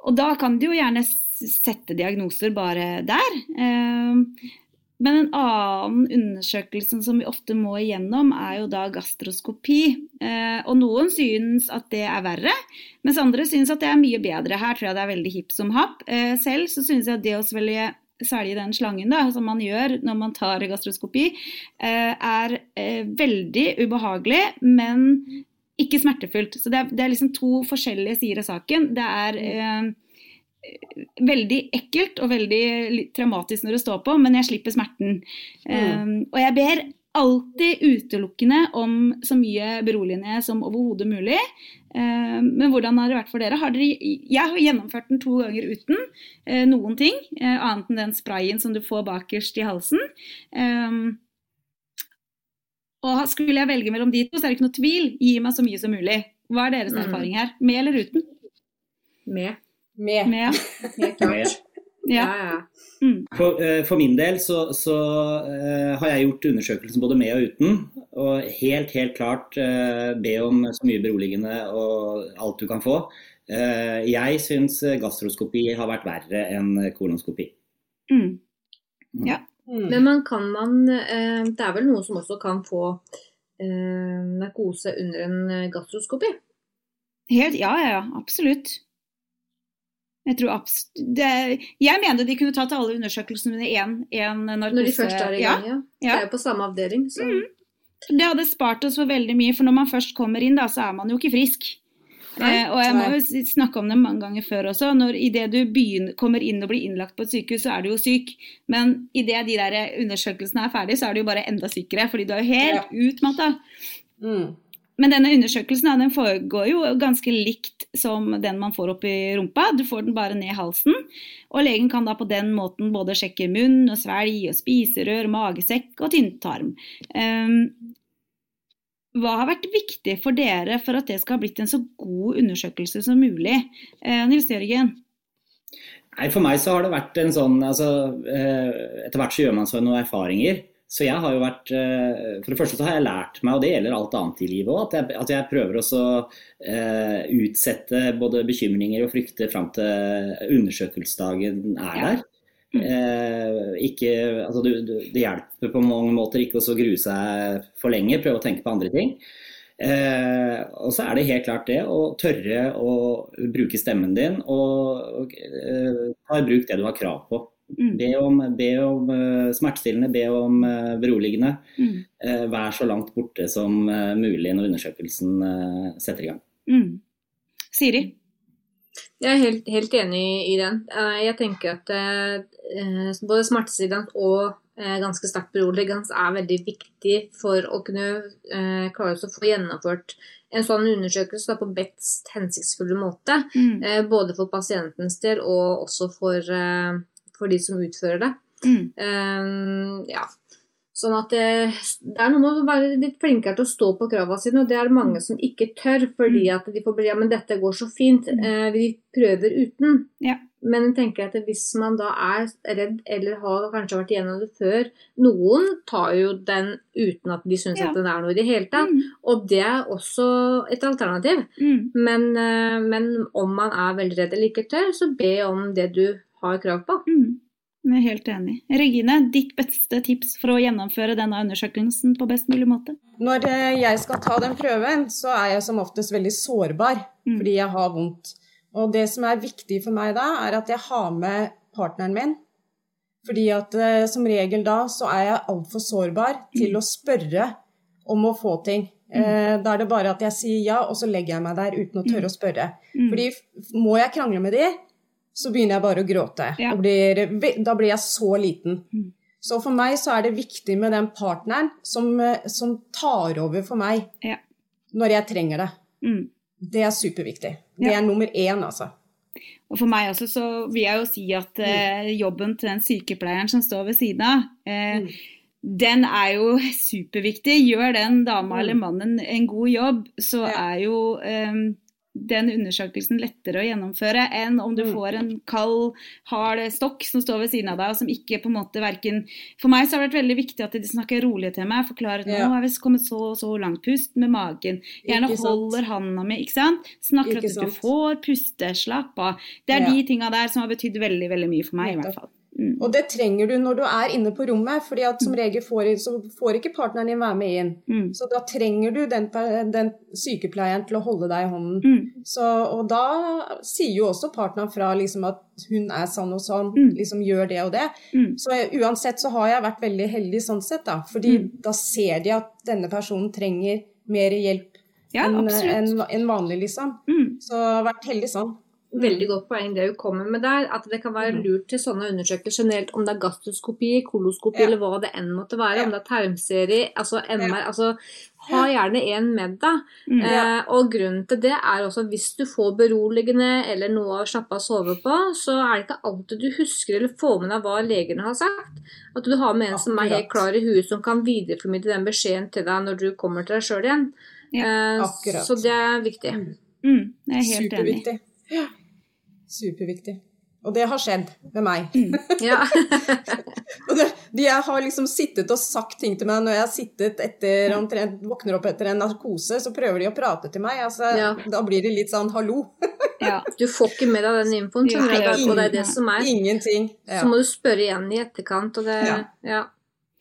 og da kan de jo gjerne sette diagnoser bare der. Um, men en annen undersøkelse som vi ofte må igjennom, er jo da gastroskopi. Eh, og noen synes at det er verre, mens andre synes at det er mye bedre. Her tror jeg det er veldig hipp som happ. Selv så synes jeg at det å svelge svelge den slangen da, som man gjør når man tar gastroskopi, eh, er eh, veldig ubehagelig, men ikke smertefullt. Så det er, det er liksom to forskjellige sider av saken. Det er eh, veldig ekkelt og veldig traumatisk når det står på, men jeg slipper smerten. Um, og jeg ber alltid utelukkende om så mye beroligende som overhodet mulig. Um, men hvordan har det vært for dere? Har dere? Jeg har gjennomført den to ganger uten eh, noen ting, eh, annet enn den sprayen som du får bakerst i halsen. Og skulle jeg velge mellom de to, så er det ikke noe tvil. Gi meg så mye som mulig. Hva er deres Mm. erfaring her? Med eller uten? Med. Med. Med. Helt klart. Ja. Ja, ja. Mm. For, eh, for min del så, så uh, har jeg gjort undersøkelsen både med og uten. Og helt, helt klart uh, be om så mye beroligende og alt du kan få. Uh, jeg syns gastroskopi har vært verre enn kolonskopi. Mm. Mm. Men man kan man Det er vel noen som også kan få eh, narkose under en gastroskopi? Helt, ja, ja, ja, absolutt. Jeg tror det, Jeg mener de kunne tatt alle undersøkelsene under én narkose. Når de først er i gang, ja. ja. Det er jo på samme avdeling, så det hadde spart oss for veldig mye, for når man først kommer inn, da, så er man jo ikke frisk. Nei, eh, og jeg må jo snakke om det mange ganger før også. når Idet du begynner, kommer inn og blir innlagt på et sykehus, så er du jo syk. Men idet de der undersøkelsene er ferdig, så er du jo bare enda sykere, fordi du er jo helt utmatta. Mm. Men denne undersøkelsen ja, den foregår jo ganske likt som den man får opp i rumpa. Du får den bare ned halsen. Og legen kan da på den måten både sjekke munn og svelg og spiserør, magesekk og tynntarm. Um, hva har vært viktig for dere for at det skal ha blitt en så god undersøkelse som mulig? Eh, Nils Jørgen? Nei, For meg så har det vært en sånn altså, eh, Etter hvert så gjør man seg noen erfaringer. Så jeg har jo vært eh, For det første så har jeg lært meg, og det gjelder alt annet i livet òg, at, at jeg prøver også å uh, utsette både bekymringer og frykter fram til undersøkelsesdagen er der. Eh, ikke, altså du, du, det hjelper på mange måter ikke å grue seg for lenge, prøve å tenke på andre ting. Eh, og så er det helt klart det å tørre å bruke stemmen din og, og eh, ta i bruk det du har krav på. Mm. Be om, be om uh, smertestillende, be om uh, beroligende. Mm. Uh, vær så langt borte som mulig når undersøkelsen setter i gang. Mm. Siri? Jeg er helt, helt enig i den. Jeg tenker at både smertestillende og ganske sterkt beroligende er veldig viktig for å kunne eh, klare å få gjennomført en sånn undersøkelse da, på best hensiktsfulle måte. Mm. Eh, både for pasientens del og også for, for de som utfører det. Mm. Um, ja. Sånn at det, det er noe med å være litt flinkere til å stå på kravene sine, og det er det mange som ikke tør, fordi Mm. at de får bli ja, men dette går så fint, eh, vi prøver uten. Ja. Men jeg tenker at hvis man da er redd, eller har kanskje vært igjennom det før Noen tar jo den uten at de syns Ja. at den er noe i det hele tatt, Mm. og det er også et alternativ. Mm. Men, eh, men om man er veldig redd eller ikke tør, så be om det du har krav på. Mm. Jeg er helt enig. Regine, ditt beste tips for å gjennomføre denne undersøkelsen på best mulig måte? Når eh, jeg skal ta den prøven, så er jeg som oftest veldig sårbar Mm. fordi jeg har vondt. Og det som er viktig for meg da, er at jeg har med partneren min. Fordi at eh, som regel da så er jeg altfor sårbar til å spørre om å få ting. Mm. da er det bare at jeg sier ja, og så legger jeg meg der uten å tørre å spørre. Mm. Fordi må jeg krangle med de, så begynner jeg bare å gråte. Ja. Blir, da blir jeg så liten. Mm. Så for meg så er det viktig med den partneren som, eh, som tar over for meg Ja. når jeg trenger det. Mm. Det er superviktig. Det er nummer én, altså. Og for meg også så vil jeg jo si at eh, jobben til den sykepleieren som står ved siden av, eh, Mm. den er jo superviktig. Gjør den dama Mm. eller mannen en god jobb, så Ja. er jo eh, den undersøkelsen lettere å gjennomføre enn om du Mm. får en kald, hard stokk som står ved siden av deg, og som ikke på en måte verken For meg så har det vært veldig viktig at de snakker rolig til meg, forklarer at nå har vi kommet så og så langt, pust med magen. Gjerne holder handa mi, ikke sant. Snakker Ikke at du sant? får puste, slapp av. Det er Ja. de tinga der som har betydd veldig, veldig mye for meg, i hvert fall. Mm. Og det trenger du når du er inne på rommet, fordi at som regel får, så får ikke partneren din være med inn. Mm. Så da trenger du den, den sykepleieren til å holde deg i hånden. Mm. Så, og da sier jo også partneren fra liksom at hun er sånn og sånn, Mm. liksom gjør det og det. Mm. Så uansett så har jeg vært veldig heldig sånn sett, da. Fordi Mm. da ser de at denne personen trenger mer hjelp Ja, enn en, enn vanlig, liksom. Mm. Så vært heldig sånn. Veldig godt poeng det hun kommer med der. At det kan være Mm. lurt til sånne undersøkelser generelt, om det er gastroskopi, koloskopi Ja. eller hva det enn måtte være. Ja. Om det er tarmserie, altså MR. Ja. altså Ha gjerne en med deg. Mm. Eh, og grunnen til det er også hvis du får beroligende eller noe å slappe av og sove på, så er det ikke alltid du husker eller får med deg hva legene har sagt. At du har med en som er helt klar i huet, som kan videreformidle den beskjeden til deg når du kommer til deg sjøl igjen. Ja, Eh, så det er viktig. Mm. Mm. Jeg er helt enig. Superviktig. Ja. Superviktig. Og det har skjedd med meg. Ja. Det, de jeg har liksom sittet og sagt ting til meg når jeg har sittet etter omtrent, våkner opp etter en narkose, så prøver de å prate til meg. Altså, Ja. Da blir det litt sånn hallo. Ja. Du får ikke med deg den infoen, Ja, skjønner du, og det er det som er. Ingenting. Ja. Så må du spørre igjen i etterkant, og det Ja. Ja.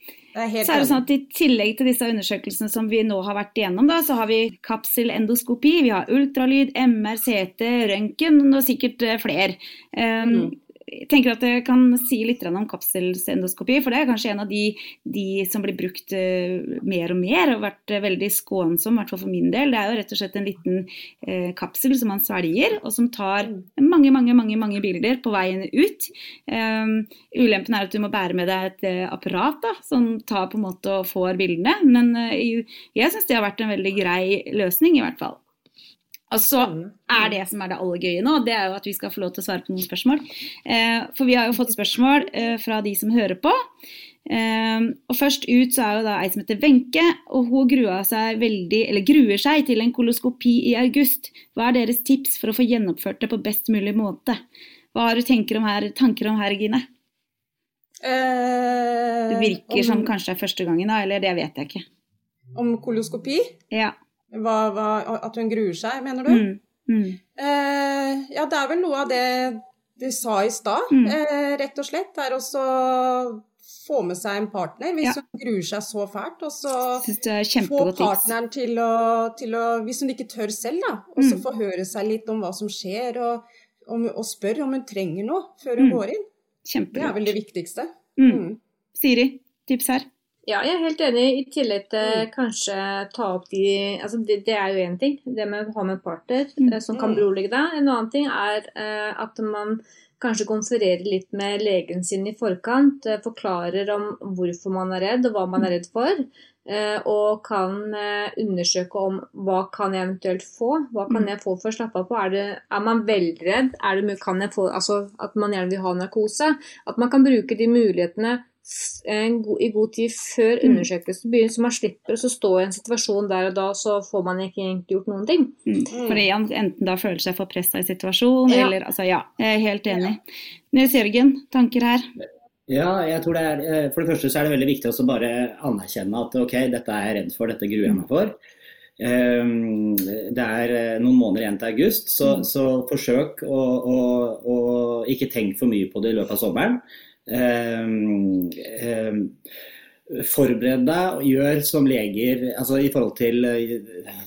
Det er helt Så er det sånn at I tillegg til disse undersøkelsene som vi nå har vært igjennom, da, så har vi kapselendoskopi, vi har ultralyd, MR, CT, røntgen og sikkert eh, flere. Um, Mm. Jeg tenker at jeg kan si litt om kapselendoskopi, for det er kanskje en av de, de som blir brukt eh, mer og mer, og vært eh, veldig skånsom, i hvert fall for min del. Det er jo rett og slett en liten eh, kapsel som man svelger, og som tar mange, mange, mange, mange bilder på veien ut. Um, ulempen er at du må bære med deg et apparat da, som tar på en måte og får bildene, men jeg syns det har vært en veldig grei løsning, i hvert fall. Og så er det som er det aller gøye nå, det er jo at vi skal få lov til å svare på noen spørsmål. Eh, for vi har jo fått spørsmål eh, fra de som hører på. Eh, og først ut så er jo da ei som heter Wenche, og hun grua seg veldig, eller gruer seg til en koloskopi i august. Hva er deres tips for å få gjennomført det på best mulig måte? Hva har du om her, tanker om her, Gine? Eh, Det virker om, som kanskje det er første gangen, da, eller det vet jeg ikke. Om koloskopi? Ja. Hva, hva, at hun gruer seg, mener du? Mm. Mm. Eh, ja, det er vel noe av det du sa i stad, Mm. eh, rett og slett. Det er også få med seg en partner hvis Ja. hun gruer seg så fælt. Og så få partneren til å, til å Hvis hun ikke tør selv, da. Og så Mm. få høre seg litt om hva som skjer, og, om, og spør om hun trenger noe før hun Mm. går inn. Det er vel det viktigste. Mm. Mm. Siri, tips her? Ja, jeg er helt enig. I tillegg til kanskje ta opp de altså det, det er jo én ting, det med å ha med partner Mm. eh, som kan berolige deg. En annen ting er eh, at man kanskje konfererer litt med legen sin i forkant. Eh, forklarer om hvorfor man er redd, og hva man er redd for. Eh, og kan eh, undersøke om hva kan jeg eventuelt få. Hva kan jeg få for å slappe av på? Er, det, er man veldig redd? Er det, kan jeg få, altså at man gjerne vil ha narkose? At man kan bruke de mulighetene i god tid før Mm. undersøkelsen begynner, så man slipper å stå i en situasjon der og da, så får man ikke gjort noen ting. for igjen, enten da føler seg for pressa i situasjonen, Ja. eller altså ja. Jeg er helt enig. Nils Jørgen, tanker her? Ja, jeg tror det er, eh, For det første så er det veldig viktig å bare anerkjenne at ok, dette er jeg redd for, dette gruer jeg meg for. Um, Det er eh, noen måneder igjen til august, så, så forsøk å, å, å ikke tenke for mye på det i løpet av sommeren. Ehm, ehm, Forbered deg gjør som leger altså i forhold til eh,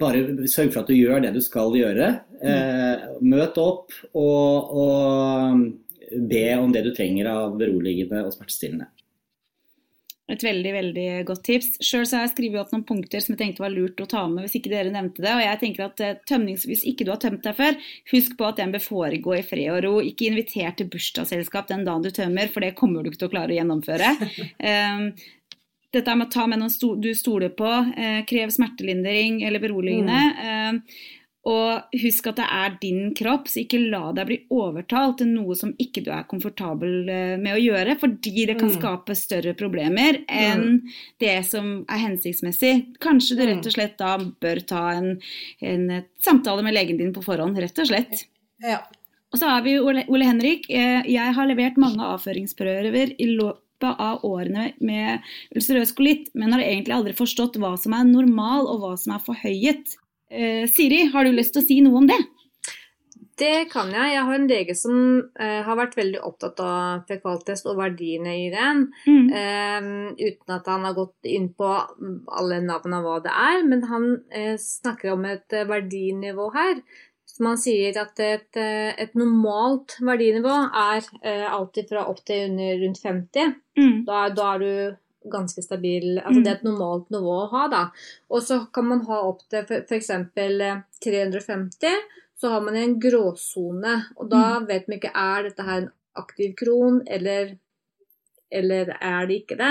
Bare sørg for at du gjør det du skal gjøre. Eh, møt opp og, og be om det du trenger av beroligende og smertestillende. Et veldig veldig godt tips. Sjøl har jeg skrevet opp noen punkter som jeg tenkte var lurt å ta med hvis ikke dere nevnte det. Og jeg tenker at tømning tømnings, Hvis ikke du har tømt deg før, husk på at den bør foregå i fred og ro. Ikke inviter til bursdagsselskap den dagen du tømmer, for det kommer du ikke til å klare å gjennomføre. Um, dette med å ta med noen du stoler på, eh, krev smertelindring eller beroligende. Eh, og husk at det er din kropp, så ikke la deg bli overtalt til noe som ikke du er komfortabel eh, med å gjøre, fordi det kan Mm. skape større problemer enn det som er hensiktsmessig. Kanskje du rett og slett da bør ta en, en samtale med legen din på forhånd, rett og slett. Ja. Og så har vi Ole, Ole Henrik. Eh, Jeg har levert mange avføringsprøver i løpet av årene med ulcerøs kolitt, men har egentlig aldri forstått hva som er normal og hva som er forhøyet. Eh, Siri, har du lyst til å si noe om det? Det kan jeg. Jeg har en lege som eh, har vært veldig opptatt av fekaltest og verdiene i den. Mm. Eh, uten at han har gått inn på alle navnene av hva det er. Men han eh, snakker om et eh, verdinivå her. Så man sier at et, et normalt verdinivå er eh, alltid fra opp til under rundt 50. Mm. Da, da er du ganske stabil. Altså det er et normalt nivå å ha, da. Og så kan man ha opp til f.eks. 350. Så har man en gråsone, og da vet man ikke er dette her en aktiv kron, eller, eller er det ikke det.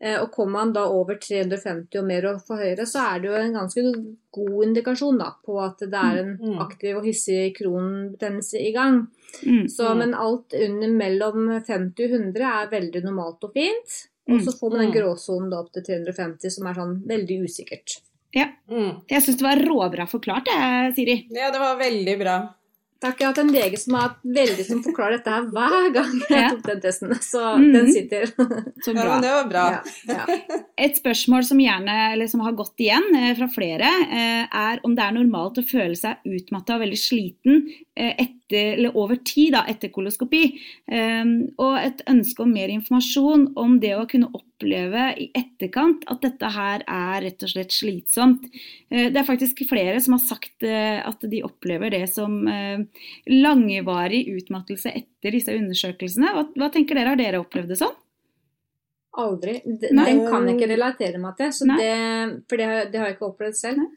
Eh, Og kommer man da over 350 og mer og for høyere, så er det jo en ganske god indikasjon da, på at det er en Mm. aktiv og hissig kronbetennelse i gang. Mm. Så, men alt under mellom 50 og 100 er veldig normalt og fint. Og så får man den Mm. gråsonen da opp til 350, som er sånn veldig usikkert. Mm. Jeg syns det var råbra forklart, jeg, Siri. ja, det var veldig bra. Takk, jeg har hatt en lege som har veldig som forklarer dette her hver gang jeg tok den testen, så Mhm. den sitter. Så Ja, men det var bra. Ja, ja. Et spørsmål som gjerne, eller som har gått igjen eh, fra flere, eh, er om det er normalt å føle seg utmatta og veldig sliten eh, etter, eller over tid da, etter koloskopi. Eh, og et ønske om mer informasjon om det å kunne oppleve i etterkant at dette her er rett og slett slitsomt. Eh, det er faktisk flere som har sagt eh, at de opplever det som eh, langvarig utmattelse etter disse undersøkelsene. Hva, hva tenker dere, har dere opplevd det sånn? Aldri. Nei. Den kan jeg ikke relatere meg til, så det, for det har, det har jeg ikke opplevd selv.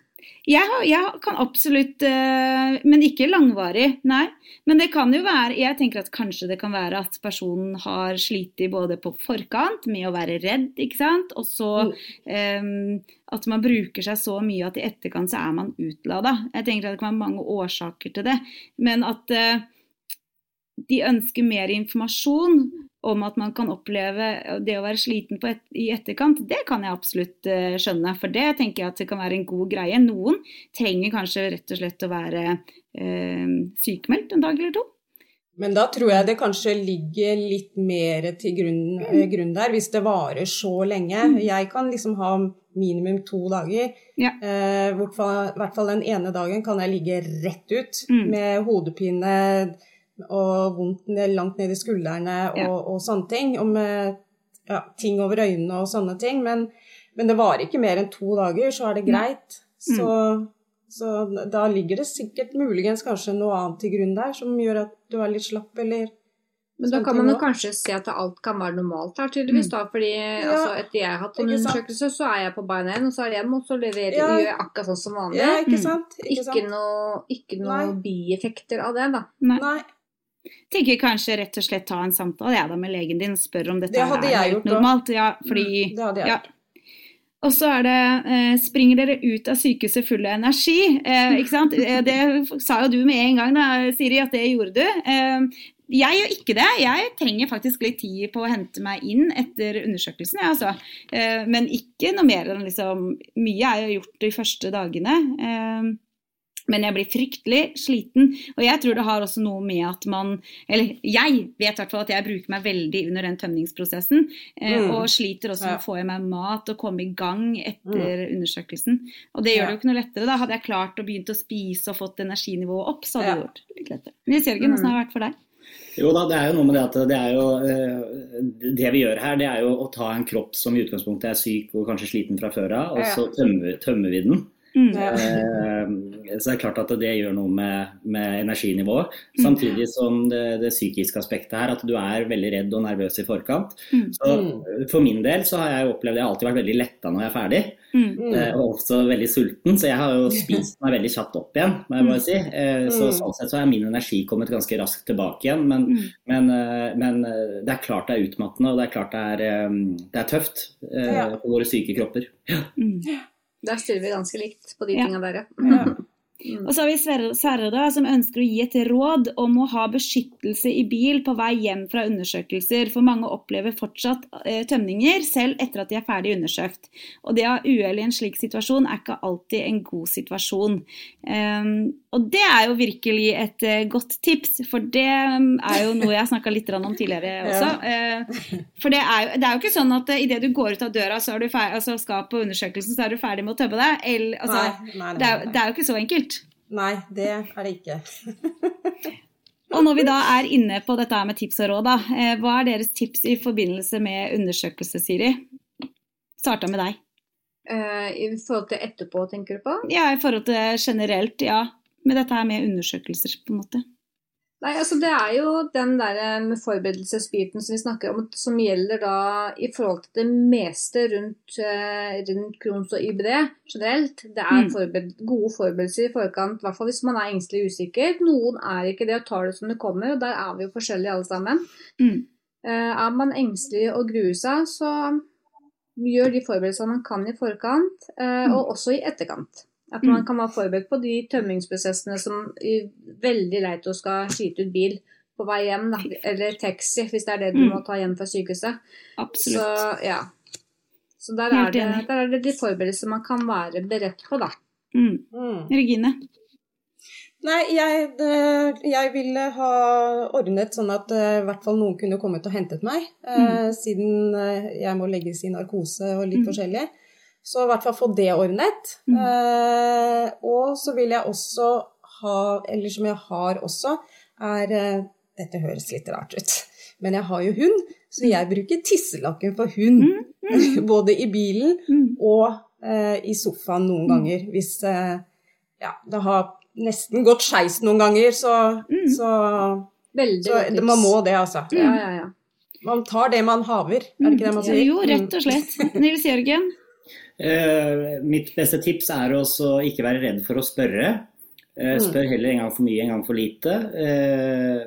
Jeg, har, jeg kan absolutt eh, Men ikke langvarig, nei. Men det kan jo være Jeg tenker at kanskje det kan være at personen har slitt både på forkant med å være redd, ikke sant. Og så eh, at man bruker seg så mye at i etterkant så er man utlada. Jeg tenker at det kan være mange årsaker til det. Men at uh, de ønsker mer informasjon om at man kan oppleve det å være sliten på et, i etterkant, det kan jeg absolutt eh, skjønne. For det tenker jeg at det kan være en god greie. Noen trenger kanskje rett og slett å være eh, sykemeldt en dag eller to. Men da tror jeg det kanskje ligger litt mer til grunn, eh, grunn der, hvis det varer så lenge. Jeg kan liksom ha minimum to dager. Ja. Eh, I hvert fall den ene dagen kan jeg ligge rett ut Mm. med hodepine og vondt ned, langt ned i skuldrene og, Ja. og sånne ting. Og med ja, ting over øynene og sånne ting. Men, men det varer ikke mer enn to dager, så er det greit. Så, så da ligger det sikkert muligens kanskje noe annet til grunn der, som gjør at du er litt slapp, eller Men da kan man jo kanskje se at alt kan være normalt her, tydeligvis. da, fordi altså, etter jeg har hatt en undersøkelse, så er jeg på beina igjen, og så er det hjem, og så leverer, Ja. gjør jeg akkurat sånn som vanlig. Ja, ikke Mm. sant? Ikke Ikke noe, ikke noe bieffekter av det, da. Nei. Nei. Tenker kanskje rett og slett ta en samtale jeg, da, med legen din. Spør om dette Det er jeg helt gjort normalt. Ja, fordi, Det hadde jeg ja. gjort. Og så er det eh, Springer dere ut av sykehuset full av energi? Eh, ikke sant? Eh, det sa jo du med en gang, da, Siri, at det gjorde du. Eh, jeg gjør ikke det. Jeg trenger faktisk litt tid på å hente meg inn etter undersøkelsen. Ja, altså. eh, men ikke noe mer enn liksom Mye er jo gjort de første dagene. Men jeg blir fryktelig sliten. Og jeg tror det har også noe med at man Eller jeg vet i hvert fall at jeg bruker meg veldig under den tømningsprosessen. Eh, Mm. Og sliter også med å få i meg mat og komme i gang etter undersøkelsen. Og det gjør Ja. det jo ikke noe lettere. Da hadde jeg klart å begynne å spise og fått energinivået opp, så hadde Ja. det gjort litt lettere. Nils Jørgen, Mm. åssen har det vært for deg? Jo da, det er jo noe med det at det er jo eh, Det vi gjør her, det er jo å ta en kropp som i utgangspunktet er syk og kanskje sliten fra før av, og så tømmer, tømmer vi den. Mm. Eh, Så det er klart at det gjør noe med, med energinivået. Mm. Samtidig som det, det psykiske aspektet her, at du er veldig redd og nervøs i forkant. Mm. Så For min del så har jeg opplevd Jeg har alltid vært veldig letta når jeg er ferdig. Mm. Eh, Og også veldig sulten, så jeg har jo spist meg veldig kjapt opp igjen. må jeg bare si. Eh, Så sånn sett så er min energi kommet ganske raskt tilbake igjen. Men, men, men det er klart det er utmattende, og det er klart det er, det er tøft eh, for våre syke kropper. Mm. Der styrer vi ganske likt på de Ja. tinga der, ja. Mm. Og så har vi Sverre, Sverre da, som ønsker å gi et råd om å ha beskyttelse i bil på vei hjem fra undersøkelser, for mange opplever fortsatt eh, tømninger selv etter at de er ferdig undersøkt. Og det å ha uhell i en slik situasjon er ikke alltid en god situasjon. Um, og det er jo virkelig et uh, godt tips, for det mm, er jo noe jeg snakka litt om tidligere også. Uh, for det er, jo, det er jo ikke sånn at uh, idet du går ut av døra så er du ferdig, altså skal på undersøkelsen, så er du ferdig med å tømme deg. Eller, altså, Nei, nei, det, er, det er jo ikke så enkelt. Nei, det er det ikke. Og når vi da er inne på dette med tips og råd, da, eh, hva er deres tips i forbindelse med undersøkelse, Siri? Starta med deg. Eh, I forhold til etterpå, tenker du på? Ja, i forhold til generelt, ja. Med dette her med undersøkelser, på en måte. Nei, altså Det er jo den der eh, forberedelsesbiten som vi snakker om, som gjelder da i forhold til det meste rundt, eh, rundt Crohns og IBD generelt. Det er Mm. forbered gode forberedelser i forkant, i hvert fall hvis man er engstelig og usikker. Noen er ikke det og tar det som det kommer, og der er vi jo forskjellige alle sammen. Mm. Eh, er man engstelig og gruer seg, så gjør de forberedelsene man kan i forkant, Mm. og også i etterkant. At man Mm. kan være forberedt på de tømmingsprosessene som er veldig leit å skal skyte ut bil på vei hjem, da. eller taxi, hvis det er det du Mm. må ta hjem fra sykehuset. Absolutt. Så ja. Så der er, det, der er det de forberedelser man kan være beredt på, da. Mm. Mm. Regine? Nei, jeg, jeg ville ha ordnet sånn at eh, i hvert fall noen kunne kommet og hentet meg, eh, siden eh, jeg må legges i narkose og litt Mm. forskjellig. Så i hvert fall få det ordnet. Mm. Eh, og så vil jeg også ha, eller som jeg har også, er eh, Dette høres litt rart ut, men jeg har jo hund, så jeg bruker tisselakken for hund. Mm. Både i bilen Mm. og eh, i sofaen noen Mm. ganger. Hvis eh, ja, det har nesten gått skeis noen ganger, så, Mm. så, så man må det, altså. Ja, ja, ja. Man tar det man haver, er det ikke det man sier? Jo, rett og slett. Nils Jørgen? Eh, mitt beste tips er å ikke være redd for å spørre. Eh, spør heller en gang for mye, en gang for lite. Eh,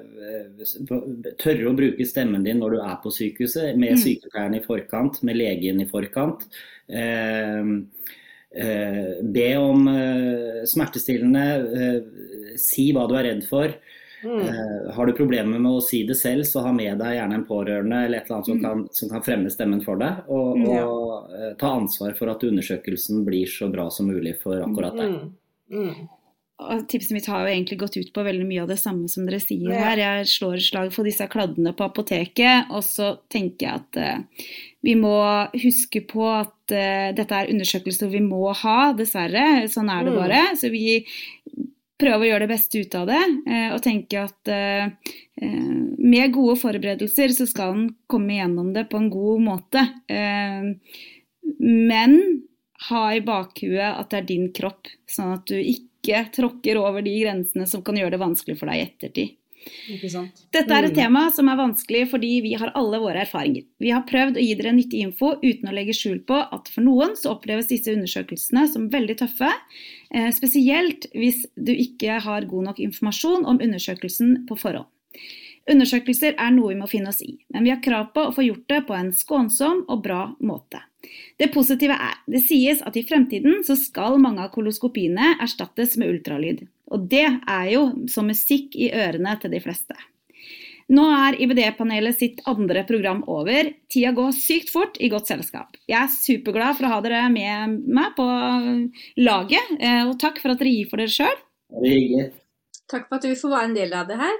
tørre å bruke stemmen din når du er på sykehuset, med Mm. sykepleieren i forkant, med legen i forkant. Be om smertestillende. Si hva du er redd for. Mm. Eh, har du problemer med å si det selv, så ha med deg gjerne en pårørende eller et eller annet som, Mm. kan, som kan fremme stemmen for deg. Og, Ja. og eh, ta ansvar for at undersøkelsen blir så bra som mulig for akkurat deg. Mm. Mm. Og tipset mitt har jo egentlig gått ut på veldig mye av det samme som dere sier Ja. her. Jeg slår slag for disse kladdene på apoteket, og så tenker jeg at uh, vi må huske på at uh, dette er undersøkelser vi må ha, dessverre. Sånn er det Mm. bare. Så vi prøver å gjøre det beste ut av det, eh, og tenke at eh, eh, med gode forberedelser så skal en komme gjennom det på en god måte. Men ha i bakhuet at det er din kropp, sånn at du ikke tråkker over de grensene som kan gjøre det vanskelig for deg i ettertid. Dette er et tema som er vanskelig fordi vi har alle våre erfaringer. Vi har prøvd å gi dere nyttig info uten å legge skjul på at for noen så oppleves disse undersøkelsene som veldig tøffe. Eh, spesielt hvis du ikke har god nok informasjon om undersøkelsen på forhånd. Undersøkelser er noe vi må finne oss i, men vi har krav på å få gjort det på en skånsom og bra måte. Det positive er, det sies at i fremtiden så skal mange av koloskopiene erstattes med ultralyd. Og det er jo som musikk i ørene til de fleste. Nå er IBD-panelet sitt andre program over. Tida går sykt fort i godt selskap. Jeg er superglad for å ha dere med meg på laget, eh, og takk for at dere gir for dere sjøl. Det hyggelig. Takk for at vi får være en del av det her.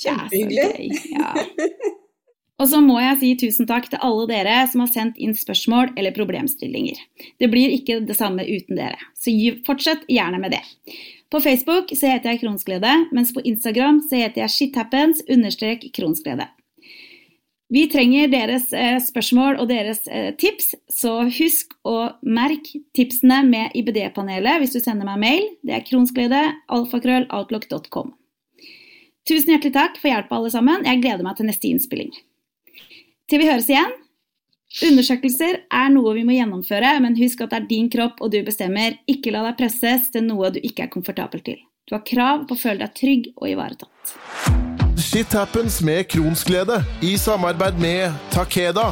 Kjempehyggelig. Ja. Og så må jeg si tusen takk til alle dere som har sendt inn spørsmål eller problemstillinger. Det blir ikke det samme uten dere, så fortsett gjerne med det. På Facebook så heter jeg Kronsglede, mens på Instagram så heter jeg shithappens understrek kronsglede. Vi trenger deres eh, spørsmål og deres eh, tips, så husk å merke tipsene med IBD-panelet hvis du sender meg mail. Det er kronsglede, alfakrølloutlook.com. Tusen hjertelig takk for hjelpa, alle sammen. Jeg gleder meg til neste innspilling. Til vi høres igjen. Undersøkelser er noe vi må gjennomføre, men husk at det er din kropp og du bestemmer. Ikke la deg presses til noe du ikke er komfortabel til. Du har krav på å føle deg trygg og ivaretatt. Shit happens med Kronsglede i samarbeid med Takeda.